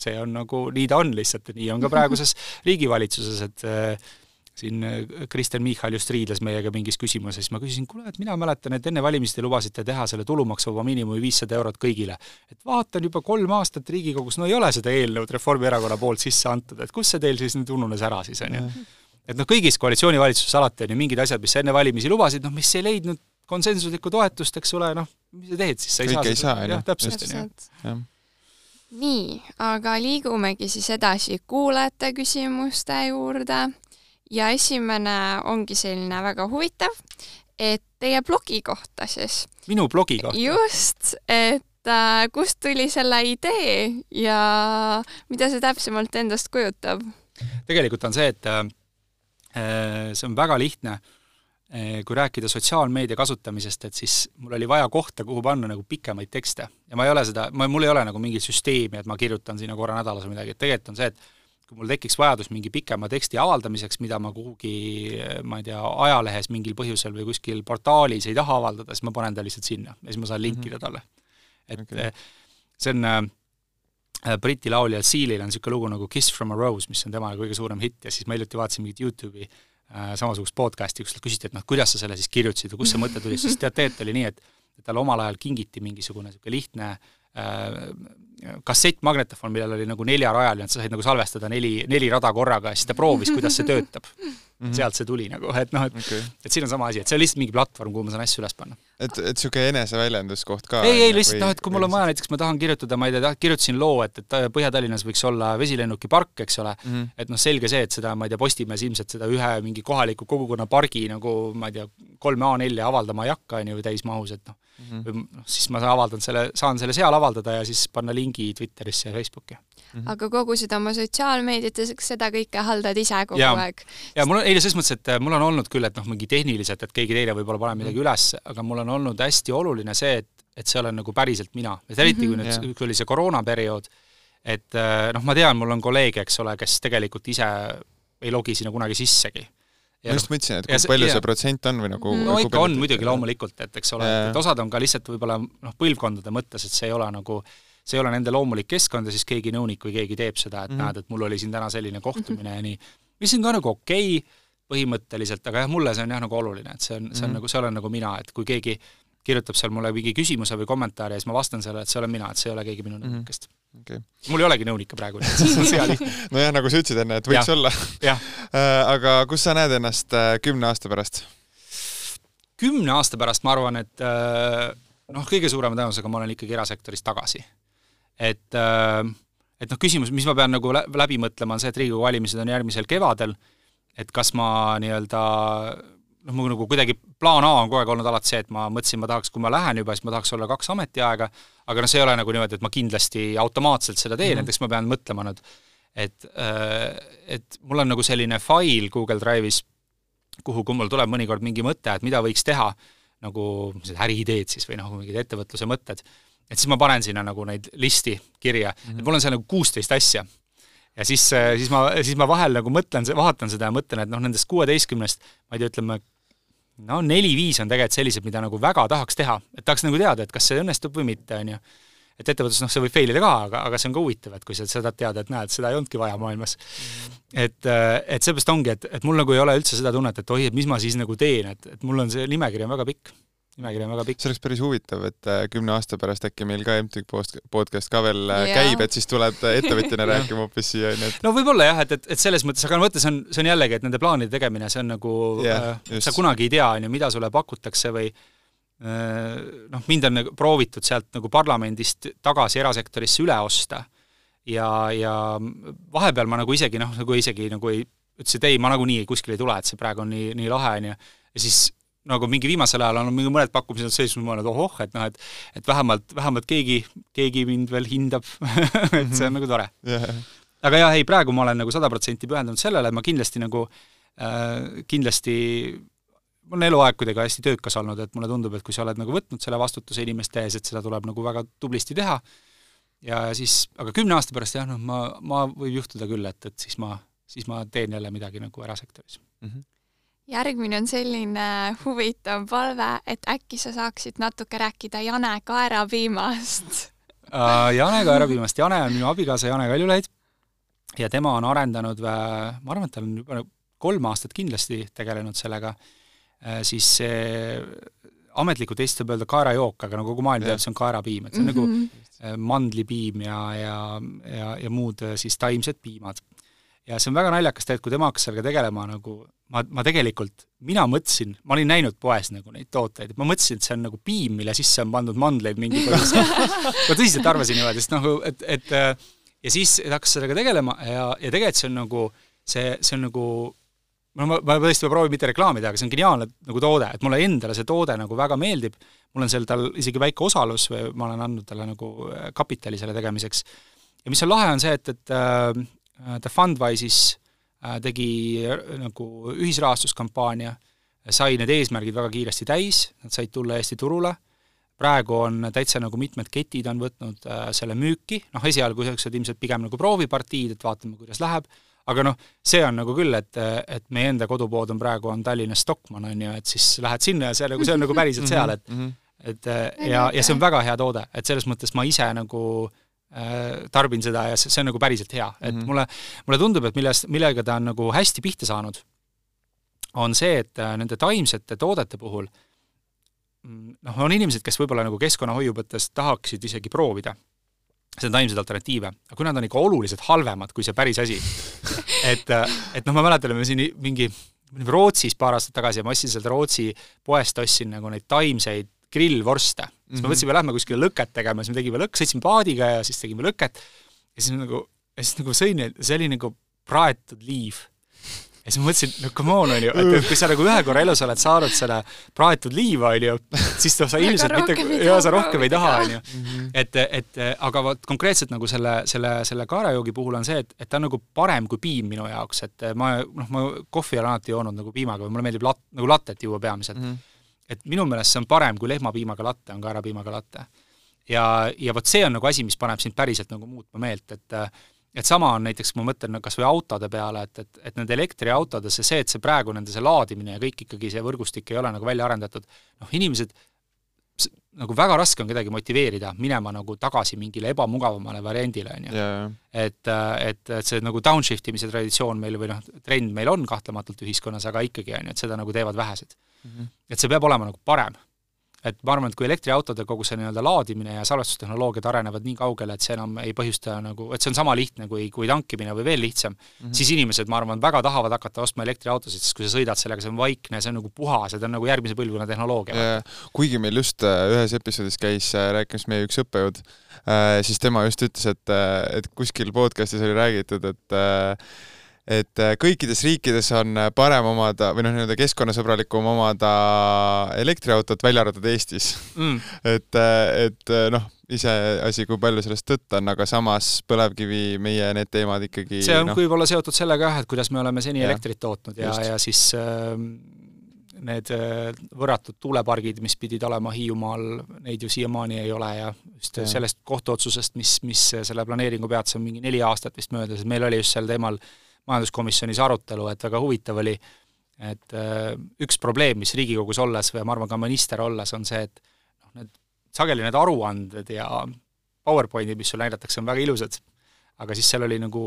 see on nagu, nii ta on lihtsalt nii on ka praeguses riigivalitsuses, et siin äh, Kristen Michal just riidles meiega mingis küsimuses, ma küsisin, kuule, et mina mäletan, et enne valimisi te lubasite teha selle tulumaksuvaba miinimumi viissada eurot kõigile. et vaatan juba kolm aastat Riigikogus, no ei ole seda eelnõud Reformierakonna poolt sisse antud, et kus see teil siis nüüd ununes ära siis, on ju. et noh, kõigis koalitsioonivalitsuses alati on ju mingid asjad, mis sa enne valimisi lubasid, noh mis ei leidnud konsensuslikku toetust, eks ole, noh, mis sa teed siis, sa ei Kõike saa, ei saa, jah, täpselt, on ju nii, aga liigumegi siis edasi kuulajate küsimuste juurde ja esimene ongi selline väga huvitav, et teie blogi kohta siis. minu blogi kohta? just, et äh, kust tuli selle idee ja mida see täpsemalt endast kujutab? tegelikult on see, et äh, see on väga lihtne äh,, kui rääkida sotsiaalmeedia kasutamisest, et siis mul oli vaja kohta, kuhu panna nagu pikemaid tekste. ja ma ei ole seda, ma, mul ei ole nagu mingit süsteemi, et ma kirjutan sinna korra nädalas või midagi, et tegelikult on see, et kui mul tekiks vajadus mingi pikema teksti avaldamiseks, mida ma kuhugi, ma ei tea, ajalehes mingil põhjusel või kuskil portaalis ei taha avaldada, siis ma panen ta lihtsalt sinna ja siis ma saan linkida mhm. talle. et okay. see on äh, Briti lauljal Sealil on niisugune lugu nagu Kiss from a Rose, mis on tema kõige suurem hitt ja siis ma hiljuti vaatasin mingit Youtube'i äh, samasugust podcast'i, kus küsiti, et noh, kuidas sa selle siis kirjutasid ja kust see mõte tuli, siis tead, tegelikult oli nii, et talle omal ajal kingiti mingisugune niisugune lihtne äh, kassettmagnetofon, millel oli nagu neljarajaline, et sa said nagu salvestada neli, neli rada korraga ja siis ta proovis, kuidas see töötab mm. -hmm. sealt see tuli nagu, et noh, et okay. et siin on sama asi, et see on lihtsalt mingi platvorm, kuhu ma saan asju üles panna. et, et niisugune eneseväljenduskoht ka? ei, ei lihtsalt noh, et kui mul on vaja, näiteks ma tahan kirjutada, ma ei tea, kirjutasin loo, et, et Põhja-Tallinnas võiks olla vesilennukipark, eks ole mm, -hmm. et noh, selge see, et seda, ma ei tea, Postimees ilmselt seda ühe mingi kohaliku kogukonna pargi nagu ma ei tea, kolme A4 avaldama ei hakka, on ju, täismahus, et noh mm -hmm. noh, siis ma avaldan selle, saan selle seal avaldada ja siis panna lingi Twitterisse ja Facebooki. -hmm. aga kogu seda oma sotsiaalmeediat ja seda kõike haldad ise kogu ja. aeg? ja mul on, ei selles mõttes, et äh, mul on olnud küll, et noh, mingi tehniliselt, et keegi teine võib-olla paneb midagi -hmm. üles, aga mul on olnud hästi oluline see, et, et see olen nagu päriselt mina. et eriti -hmm. kui nüüd yeah. kui oli see koroonaperiood, et äh, noh, ma tean, mul on kolleege, eks ole, kes tegelikult ise ei logi sinna kunagi sissegi ma just noh, mõtlesin, et kui see, palju ja, see protsent on või nagu no ikka on muidugi loomulikult, et eks ole, et osad on ka lihtsalt võib-olla noh, põlvkondade mõttes, et see ei ole nagu see ei ole nende loomulik keskkond ja siis keegi nõunik või keegi teeb seda, et mm -hmm. näed, et mul oli siin täna selline kohtumine mm -hmm. ja nii, mis on ka nagu okei okay, põhimõtteliselt, aga jah, mulle see on jah nagu oluline, et see on, see on mm -hmm. nagu, see olen nagu mina, et kui keegi kirjutab seal mulle mingi küsimuse või kommentaari ja siis ma vastan sellele, et see olen mina, et see ei ole keegi minu Mhm. nõunikest mm. okei okay.. -hmm. mul ei olegi nõunikke praegu, see on hea lihtne. nojah, nagu sa ütlesid enne, et võiks Jah. olla. jah, aga kus sa näed ennast äh, kümne aasta pärast? kümne aasta pärast ma arvan, et äh, noh, kõige suurema tõenäosusega ma olen ikkagi erasektoris tagasi. Et äh, et noh, küsimus, mis ma pean nagu lä- läbi mõtlema, on see, et Riigikogu valimised on järgmisel kevadel, et kas ma nii-öelda noh, mul nagu kuidagi plaan A on kogu aeg olnud alati see, et ma mõtlesin, ma tahaks, kui ma lähen juba, siis ma tahaks olla kaks ametiaega, aga noh, see ei ole nagu niimoodi, et ma kindlasti automaatselt seda teen mm, -hmm. näiteks ma pean mõtlema nüüd, et et mul on nagu selline fail Google Drive'is, kuhu, kui mul tuleb mõnikord mingi mõte, et mida võiks teha, nagu sellised äriideed siis või noh, mingid ettevõtluse mõtted, et siis ma panen sinna nagu neid listi kirja mm, -hmm. et mul on seal nagu kuusteist asja. ja siis, siis ma, siis ma vahel nagu mõtlen, vaatan seda ja mõtlen, et noh, nendest kuueteistkümnest, ma ei tea, ütleme, no neli-viis on tegelikult sellised, mida nagu väga tahaks teha, et tahaks nagu teada, et kas see õnnestub või mitte, on ju. et ettevõtlus, noh, see võib fail ida ka, aga, aga see on ka huvitav, et kui sa seda tead, et näed, seda ei olnudki vaja maailmas mm.. et, et seepärast ongi, et, et mul nagu ei ole üldse seda tunnet, et oi, et mis ma siis nagu teen, et, et mul on see nimekiri on väga pikk nimekiri on väga pikk. see oleks päris huvitav, et kümne aasta pärast äkki meil ka MTÜ podcast ka veel yeah. käib, et siis tuled ettevõtjana rääkima hoopis siia, onju, no võib-olla jah, et, et, et selles mõttes, aga mõte, see on, see on jällegi, et nende plaanide tegemine, see on nagu yeah, äh, sa kunagi ei tea, onju, mida sulle pakutakse või äh, noh, mind on nagu proovitud sealt nagu parlamendist tagasi erasektorisse üle osta ja, ja vahepeal ma nagu isegi noh, nagu isegi nagu ei, ütlesin, et ei, ma nagunii kuskile ei tule, et see praegu on nii, nii lahe, onju, ja siis nagu mingi viimasel ajal on mingi mõned pakkumised sees, ma olen, et ohoh, et noh, et et vähemalt, vähemalt keegi, keegi mind veel hindab et see on nagu tore. Yeah.. aga jah, ei, praegu ma olen nagu sada protsenti pühendunud sellele, ma kindlasti nagu äh, kindlasti mul on eluaeg kuidagi hästi töökas olnud, et mulle tundub, et kui sa oled nagu võtnud selle vastutuse inimeste ees, et seda tuleb nagu väga tublisti teha, ja siis, aga kümne aasta pärast jah, noh, ma, ma võib juhtuda küll, et, et siis ma, siis ma teen jälle midagi nagu erasektoris. Mm. -hmm järgmine on selline huvitav palve, et äkki sa saaksid natuke rääkida Jane Kaerapiimast uh,. Jane Kaerapiimast, Jane on minu abikaasa Jane Kaljulaid ja tema on arendanud, ma arvan, et ta on juba kolm aastat kindlasti tegelenud sellega, siis see ametlikult Eestis võib öelda kaerajook, aga no kogu maailm teab, see on kaerapiim, et see on mm -hmm. nagu mandlipiim ja, ja, ja, ja muud siis taimsed piimad ja see on väga naljakas tegelikult, kui tema hakkas sellega tegelema nagu ma, ma tegelikult, mina mõtlesin, ma olin näinud poes nagu neid tooteid, ma mõtlesin, et see on nagu piim, mille sisse on pandud mandleid mingi põhjusel. ma tõsiselt arvasin niimoodi, sest nagu, et, et ja siis hakkas sellega tegelema ja, ja tegelikult see on nagu, see, see on nagu no ma, ma tõesti ma proovin mitte reklaamida, aga see on geniaalne nagu toode, et mulle endale see toode nagu väga meeldib, mul on seal tal isegi väike osalus või ma olen andnud talle nagu kapitali selle tegemiseks. ja mis on lahe, on see, et, et äh, ta Fundwise'is tegi nagu ühisrahastuskampaania, sai need eesmärgid väga kiiresti täis, nad said tulla Eesti turule, praegu on täitsa nagu mitmed ketid on võtnud selle müüki, noh esialgu niisugused ilmselt pigem nagu proovipartiid, et vaatame, kuidas läheb, aga noh, see on nagu küll, et, et meie enda kodupood on praegu, on Tallinnas Stockmann, on ju, et siis lähed sinna ja see nagu, see on nagu päriselt seal, et et ja, ja see on väga hea toode, et selles mõttes ma ise nagu äh, tarbin seda ja see, see on nagu päriselt hea, et mm -hmm. mulle, mulle tundub, et milles, millega ta on nagu hästi pihta saanud, on see, et nende taimsete toodete puhul noh, on inimesed, kes võib-olla nagu keskkonnahoiu mõttes tahaksid isegi proovida seda taimseid alternatiive, aga kui nad on ikka oluliselt halvemad kui see päris asi, et, et noh, ma mäletan, me siin mingi Rootsis paar aastat tagasi ja ma ostsin sealt Rootsi poest, ostsin nagu neid taimseid grillvorste. siis mm -hmm. me mõtlesime, lähme kuskile lõket tegema, siis me tegime lõkk, sõitsime paadiga ja siis tegime lõket ja siis nagu, ja siis nagu sõin, see oli nagu praetud liiv ja siis ma mõtlesin, no come on, on ju, et, kui sa nagu ühe korra elus oled saanud selle praetud liiva, on ju, siis sa ilmselt mitte, ja sa rohkem ei taha, on ju. et, et aga vot konkreetselt nagu selle, selle, selle kaarajoogi puhul on see, et, et ta on nagu parem kui piim minu jaoks, et ma, noh, ma kohvi olen alati joonud nagu piimaga või mulle meeldib lat-, nagu lattet juua peamiselt mm. -hmm. Et minu meelest see on parem kui lehmapiimaga latte, on kaerapiimaga latte. ja, ja vot see on nagu asi, mis paneb sind päriselt nagu muutma meelt, et et sama on näiteks, ma mõtlen kas või autode peale, et, et, et nende elektriautodesse see, et see praegu nende see laadimine ja kõik ikkagi see võrgustik ei ole nagu välja arendatud, noh, inimesed, nagu väga raske on kedagi motiveerida minema nagu tagasi mingile ebamugavamale variandile, on ju. et, et, et see nagu downshift imise traditsioon meil või noh, trend meil on kahtlematult ühiskonnas, aga ikkagi, on ju, et seda nagu teevad vähesed mm. -hmm. et see peab olema nagu parem. et ma arvan, et kui elektriautode kogu see nii-öelda laadimine ja salvestustehnoloogiad arenevad nii kaugele, et see enam ei põhjusta nagu, et see on sama lihtne kui, kui tankimine või veel lihtsam mm, -hmm. siis inimesed, ma arvan, väga tahavad hakata ostma elektriautosid, sest kui sa sõidad sellega, see on vaikne, see on nagu puhas ja ta on nagu järgmise põlvkonna tehnoloogia. kuigi meil just äh, ühes episoodis käis äh, rääkimas meie üks õppejõud, äh, siis tema just ütles, et, et kuskil podcast'is oli räägitud, et et äh, kõikides riikides on äh, parem omada või noh, nii-öelda keskkonnasõbralikum omada elektriautot, välja arvatud Eestis mm. et, äh, et noh, iseasi, kui palju sellest tõtt on, aga samas põlevkivi, meie need teemad ikkagi see on no, võib-olla seotud sellega jah, et kuidas me oleme seni ja, elektrit tootnud ja, ja siis äh, need võrratud tuulepargid, mis pidid olema Hiiumaal, neid ju siiamaani ei ole ja just ja. sellest kohtuotsusest, mis, mis selle planeeringu peatas, on mingi neli aastat vist möödas, et meil oli just sel teemal äh, majanduskomisjonis arutelu, et väga huvitav oli, et äh, üks probleem, mis Riigikogus olles või ma arvan ka minister olles, on see, et noh, need sageli need aruanded ja PowerPointid, mis sulle näidatakse, on väga ilusad, aga siis seal oli nagu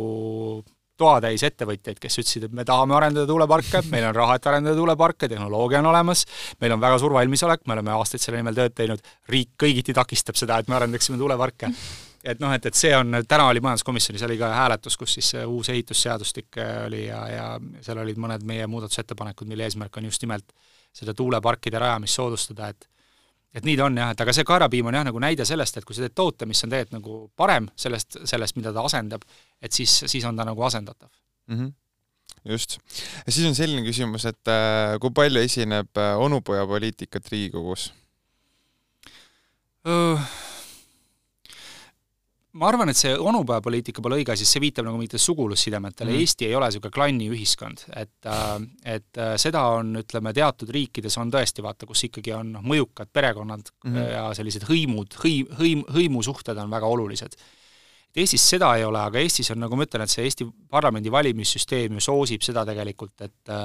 toatäis ettevõtjaid, kes ütlesid, et me tahame arendada tuuleparke, meil on raha, et arendada tuuleparke, tehnoloogia on olemas, meil on väga suur valmisolek, me oleme aastaid selle nimel tööd teinud, riik kõigiti takistab seda, et me arendaksime tuuleparke et noh, et, et see on, täna oli majanduskomisjonis oli ka hääletus, kus siis uus ehitusseadustik äh, oli ja, ja seal olid mõned meie muudatusettepanekud, mille eesmärk on just nimelt seda tuuleparkide rajamist soodustada, et et nii ta on jah, et aga see kaerapiim on jah, nagu näide sellest, et kui sa teed toote, mis on tegelikult nagu parem sellest, sellest, mida ta asendab, et siis, siis on ta nagu asendatav mm. -hmm just. ja siis on selline küsimus, et äh, kui palju esineb äh, onupojapoliitikat Riigikogus uh,? Ma arvan, et see onupojapoliitika pole õige, siis see viitab nagu mingitele sugulussidemetele mm., Eesti ei ole niisugune klanniühiskond, et äh, et äh, seda on, ütleme, teatud riikides on tõesti, vaata, kus ikkagi on noh, mõjukad perekonnad mm. ja sellised hõimud, hõim, hõim, hõimusuhted on väga olulised. Eestis seda ei ole, aga Eestis on, nagu ma ütlen, et see Eesti parlamendi valimissüsteem ju soosib seda tegelikult, et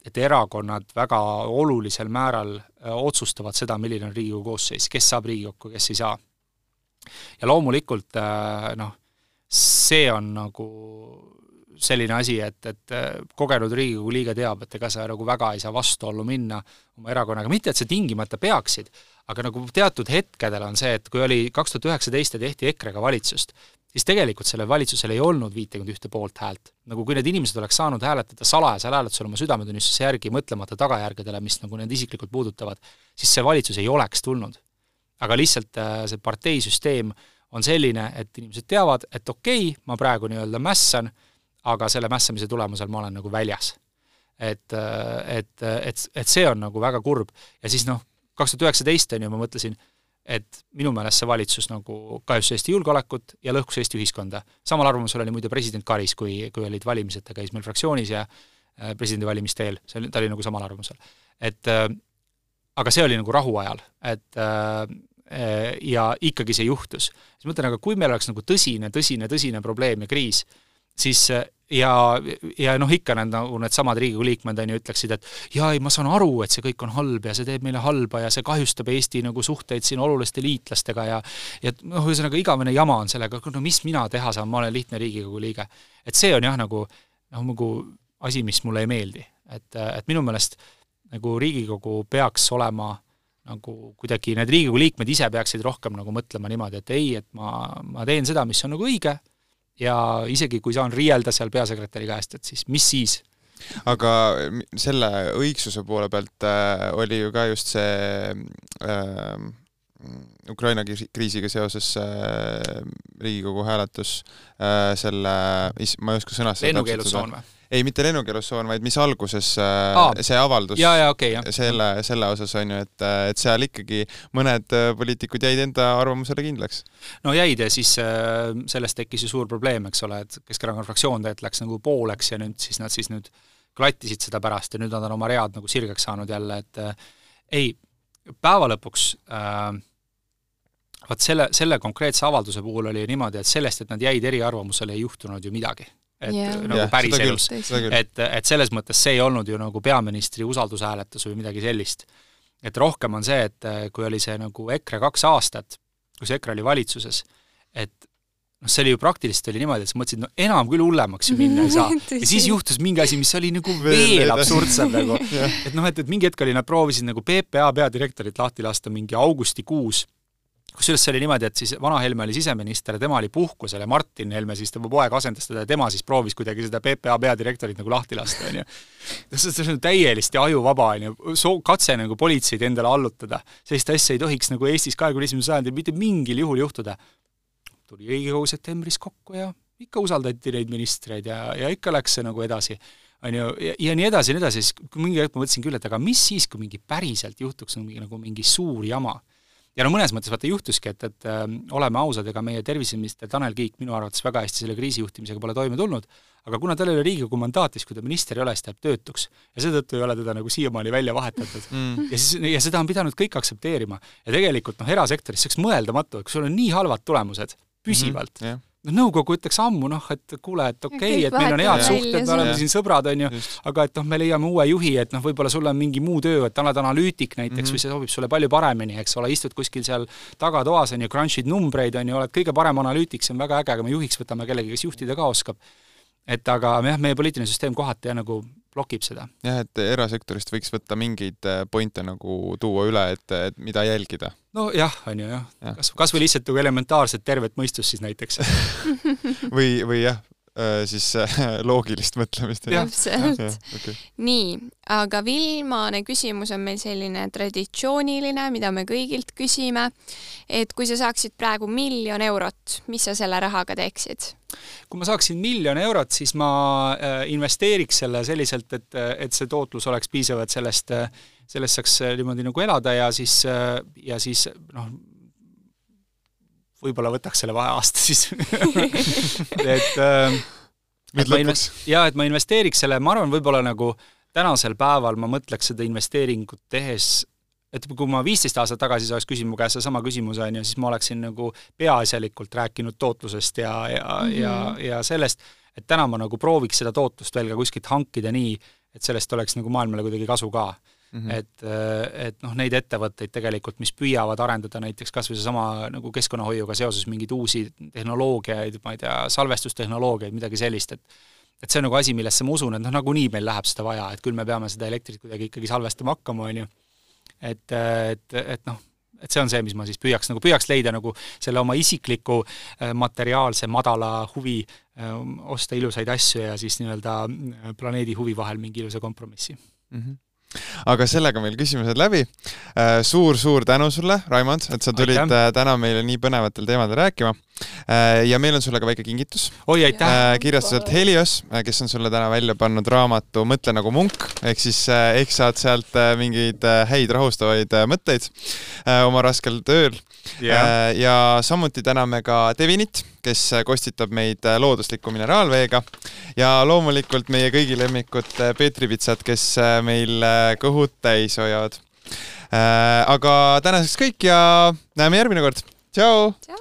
et erakonnad väga olulisel määral otsustavad seda, milline on Riigikogu koosseis, kes saab Riigikokku, kes ei saa ja loomulikult äh, noh, see on nagu selline asi, et, et äh, kogenud Riigikogu liige teab, et ega sa nagu väga ei saa vastuollu minna oma erakonnaga, mitte et sa tingimata peaksid, aga nagu teatud hetkedel on see, et kui oli kaks tuhat üheksateist ja tehti EKRE-ga valitsust, siis tegelikult sellel valitsusel ei olnud viitekümmet ühte poolthäält. nagu kui need inimesed oleks saanud hääletada salajasel hääletusel oma südametunnistuse järgi, mõtlemata tagajärgedele, mis nagu need isiklikult puudutavad, siis see valitsus ei oleks tulnud aga lihtsalt äh, see parteisüsteem on selline, et inimesed teavad, et okei okay,, ma praegu nii-öelda mässan, aga selle mässamise tulemusel ma olen nagu väljas. et, äh, et, et, et see on nagu väga kurb. ja siis noh, kaks tuhat üheksateist on ju, ma mõtlesin, et minu meelest see valitsus nagu kahjustas Eesti julgeolekut ja lõhkus Eesti ühiskonda. samal arvamusel oli muide president Karis, kui, kui olid valimised, ta käis meil fraktsioonis ja äh, presidendivalimiste eel, see oli, ta oli nagu samal arvamusel. et aga see oli nagu rahuajal, et ja ikkagi see juhtus. siis mõtlen, aga kui meil oleks nagu tõsine, tõsine, tõsine probleem ja kriis, siis äh, ja, ja noh, ikka need nagu needsamad Riigikogu liikmed on ju, ütleksid, et jaa, ei, ma saan aru, et see kõik on halb ja see teeb meile halba ja see kahjustab Eesti nagu suhteid siin oluliste liitlastega ja ja noh, ühesõnaga igavene jama on sellega, no mis mina teha saan, ma olen lihtne Riigikogu liige. et see on jah, nagu noh, nagu asi, mis mulle ei meeldi. et, et minu meelest nagu Riigikogu peaks olema äh, nagu kuidagi need Riigikogu liikmed ise peaksid rohkem nagu mõtlema niimoodi, et ei, et ma, ma teen seda, mis on nagu õige ja isegi kui saan riielda seal peasekretäri käest, et siis mis siis. aga selle õigsuse poole pealt äh, oli ju ka just see äh, Ukraina kriisiga seoses äh, Riigikogu hääletus äh, selle, ma ei oska sõnastada lennukeelutsoon või? Ei, mitte lennukeelutsoon, vaid mis alguses äh, Aa, see avaldus, okay, selle, selle osas on ju, et, et seal ikkagi mõned äh, poliitikud jäid enda arvamusele kindlaks. no jäid ja siis äh, sellest tekkis ju suur probleem, eks ole, et Keskerakonna fraktsioon tegelikult läks nagu pooleks ja nüüd siis nad siis nüüd klattisid seda pärast ja nüüd nad on oma read nagu sirgeks saanud jälle, et äh, ei, päeva lõpuks äh, vot selle, selle konkreetse avalduse puhul oli niimoodi, et sellest, et nad jäid eriarvamusele, ei juhtunud ju midagi et yeah. nagu yeah, päriselus. et, et selles mõttes see ei olnud ju nagu peaministri usaldushääletus või midagi sellist. et rohkem on see, et kui oli see nagu EKRE kaks aastat, kus EKRE oli valitsuses, et noh, see oli ju praktiliselt oli niimoodi, et sa mõtlesid, no enam küll hullemaks ju minna ei saa. ja siis juhtus mingi asi, mis oli nagu veel absurdsem nagu. et noh, et, et mingi hetk oli, nad proovisid nagu PPA peadirektorit lahti lasta mingi augustikuus kusjuures see oli niimoodi, et siis vana Helme oli siseminister ja tema oli puhkusel ja Martin Helme siis, tema poeg asendas teda ja tema siis proovis kuidagi seda PPA peadirektorit nagu lahti lasta, on ju. see on täiesti ajuvaba, on ju, soo-, katse nagu politseid endale allutada. sellist asja ei tohiks nagu Eestis kahekümne esimesel sajandil mitte mingil juhul juhtuda. tuli Riigikogu septembris kokku ja ikka usaldati neid ministreid ja, ja ikka läks see nagu edasi on ju, ja, ja nii edasi ja nii edasi, siis mingi hetk ma mõtlesin küll, et aga mis siis, kui mingi päriselt juhtuks nagu mingi, nagu mingi suur jama ja no mõnes mõttes vaata juhtuski, et, et äh, oleme ausad, ega meie terviseminister Tanel Kiik minu arvates väga hästi selle kriisijuhtimisega pole toime tulnud, aga kuna tal ei ole Riigikogu mandaati, siis kui ta minister ei ole, siis ta jääb töötuks. ja seetõttu ei ole teda nagu siiamaani välja vahetatud mm.. ja siis, ja seda on pidanud kõik aktsepteerima. ja tegelikult noh, erasektoris see oleks mõeldamatu, et kui sul on nii halvad tulemused püsivalt mm, -hmm, yeah noh, nõukogu ütleks ammu noh, et kuule, et okei okay,, et meil on head suhted, me oleme siin sõbrad, on ju, aga et noh, me leiame uue juhi, et noh, võib-olla sul on mingi muu töö, et oled analüütik näiteks mm -hmm. või see sobib sulle palju paremini, eks ole, istud kuskil seal tagatoas, on ju, crunch'id numbreid, on ju, oled kõige parem analüütik, see on väga äge, aga me juhiks võtame kellegi, kes juhtida ka oskab. et aga jah, meie poliitiline süsteem kohati jah, nagu blokib seda. jah, et erasektorist võiks võtta mingeid äh, pointe nagu tuua üle, et, et mida jälgida. nojah, on ju jah ja., kas, kas või lihtsalt nagu elementaarset tervet mõistust siis näiteks või, või jah, Äh, siis äh, loogilist mõtlemist. täpselt. Okay. nii, aga viimane küsimus on meil selline traditsiooniline, mida me kõigilt küsime. et kui sa saaksid praegu miljon eurot, mis sa selle rahaga teeksid? Kui ma saaksin miljon eurot, siis ma äh, investeeriks selle selliselt, et, et see tootlus oleks piisav, et sellest, sellest saaks niimoodi nagu elada ja siis, ja siis noh, võib-olla võtaks selle vaheaasta siis et äh, nüüd lõpuks. jaa, et ma investeeriks selle, ma arvan, võib-olla nagu tänasel päeval ma mõtleks seda investeeringut tehes, et kui ma viisteist aastat tagasi sa oleks küsinud mu käest sedasama küsimuse, on ju, siis ma oleksin nagu peaasjalikult rääkinud tootlusest ja, ja mm, -hmm. ja, ja sellest, et täna ma nagu prooviks seda tootlust veel ka kuskilt hankida nii, et sellest oleks nagu maailmale kuidagi kasu ka Mm -hmm. et, äh, et noh, neid ettevõtteid tegelikult, mis püüavad arendada näiteks kas või seesama nagu keskkonnahoiuga seoses mingeid uusi tehnoloogiaid, ma ei tea, salvestustehnoloogiaid, midagi sellist, et et see on nagu asi, millesse ma usun, et noh, nagunii meil läheb seda vaja, et küll me peame seda elektrit kuidagi ikkagi salvestama hakkama, on ju. Et, et, et noh, et see on see, mis ma siis püüaks nagu, püüaks leida nagu selle oma isikliku äh, materiaalse madala huvi äh, osta ilusaid asju ja siis nii-öelda planeedi huvi vahel mingi ilusa kompromissi mm. -hmm aga sellega meil küsimused läbi suur-suur äh, tänu sulle, Raimond, et sa tulid aitäh. Äh, täna meile nii põnevatel teemadel rääkima. Äh, ja meil on sulle ka väike kingitus. oi, aitäh! kirjastuselt Helios, kes on sulle täna välja pannud raamatu Mõtle nagu munk, ehk siis ehk saad sealt mingeid häid rahustavaid mõtteid oma raskel tööl yeah.. ja samuti täname ka Devinit, kes kostitab meid loodusliku mineraalveega ja loomulikult meie kõigi lemmikud Peetri Pitsad, kes meil kõhud täis hoiavad. aga tänaseks kõik ja näeme järgmine kord. tšau. tšau.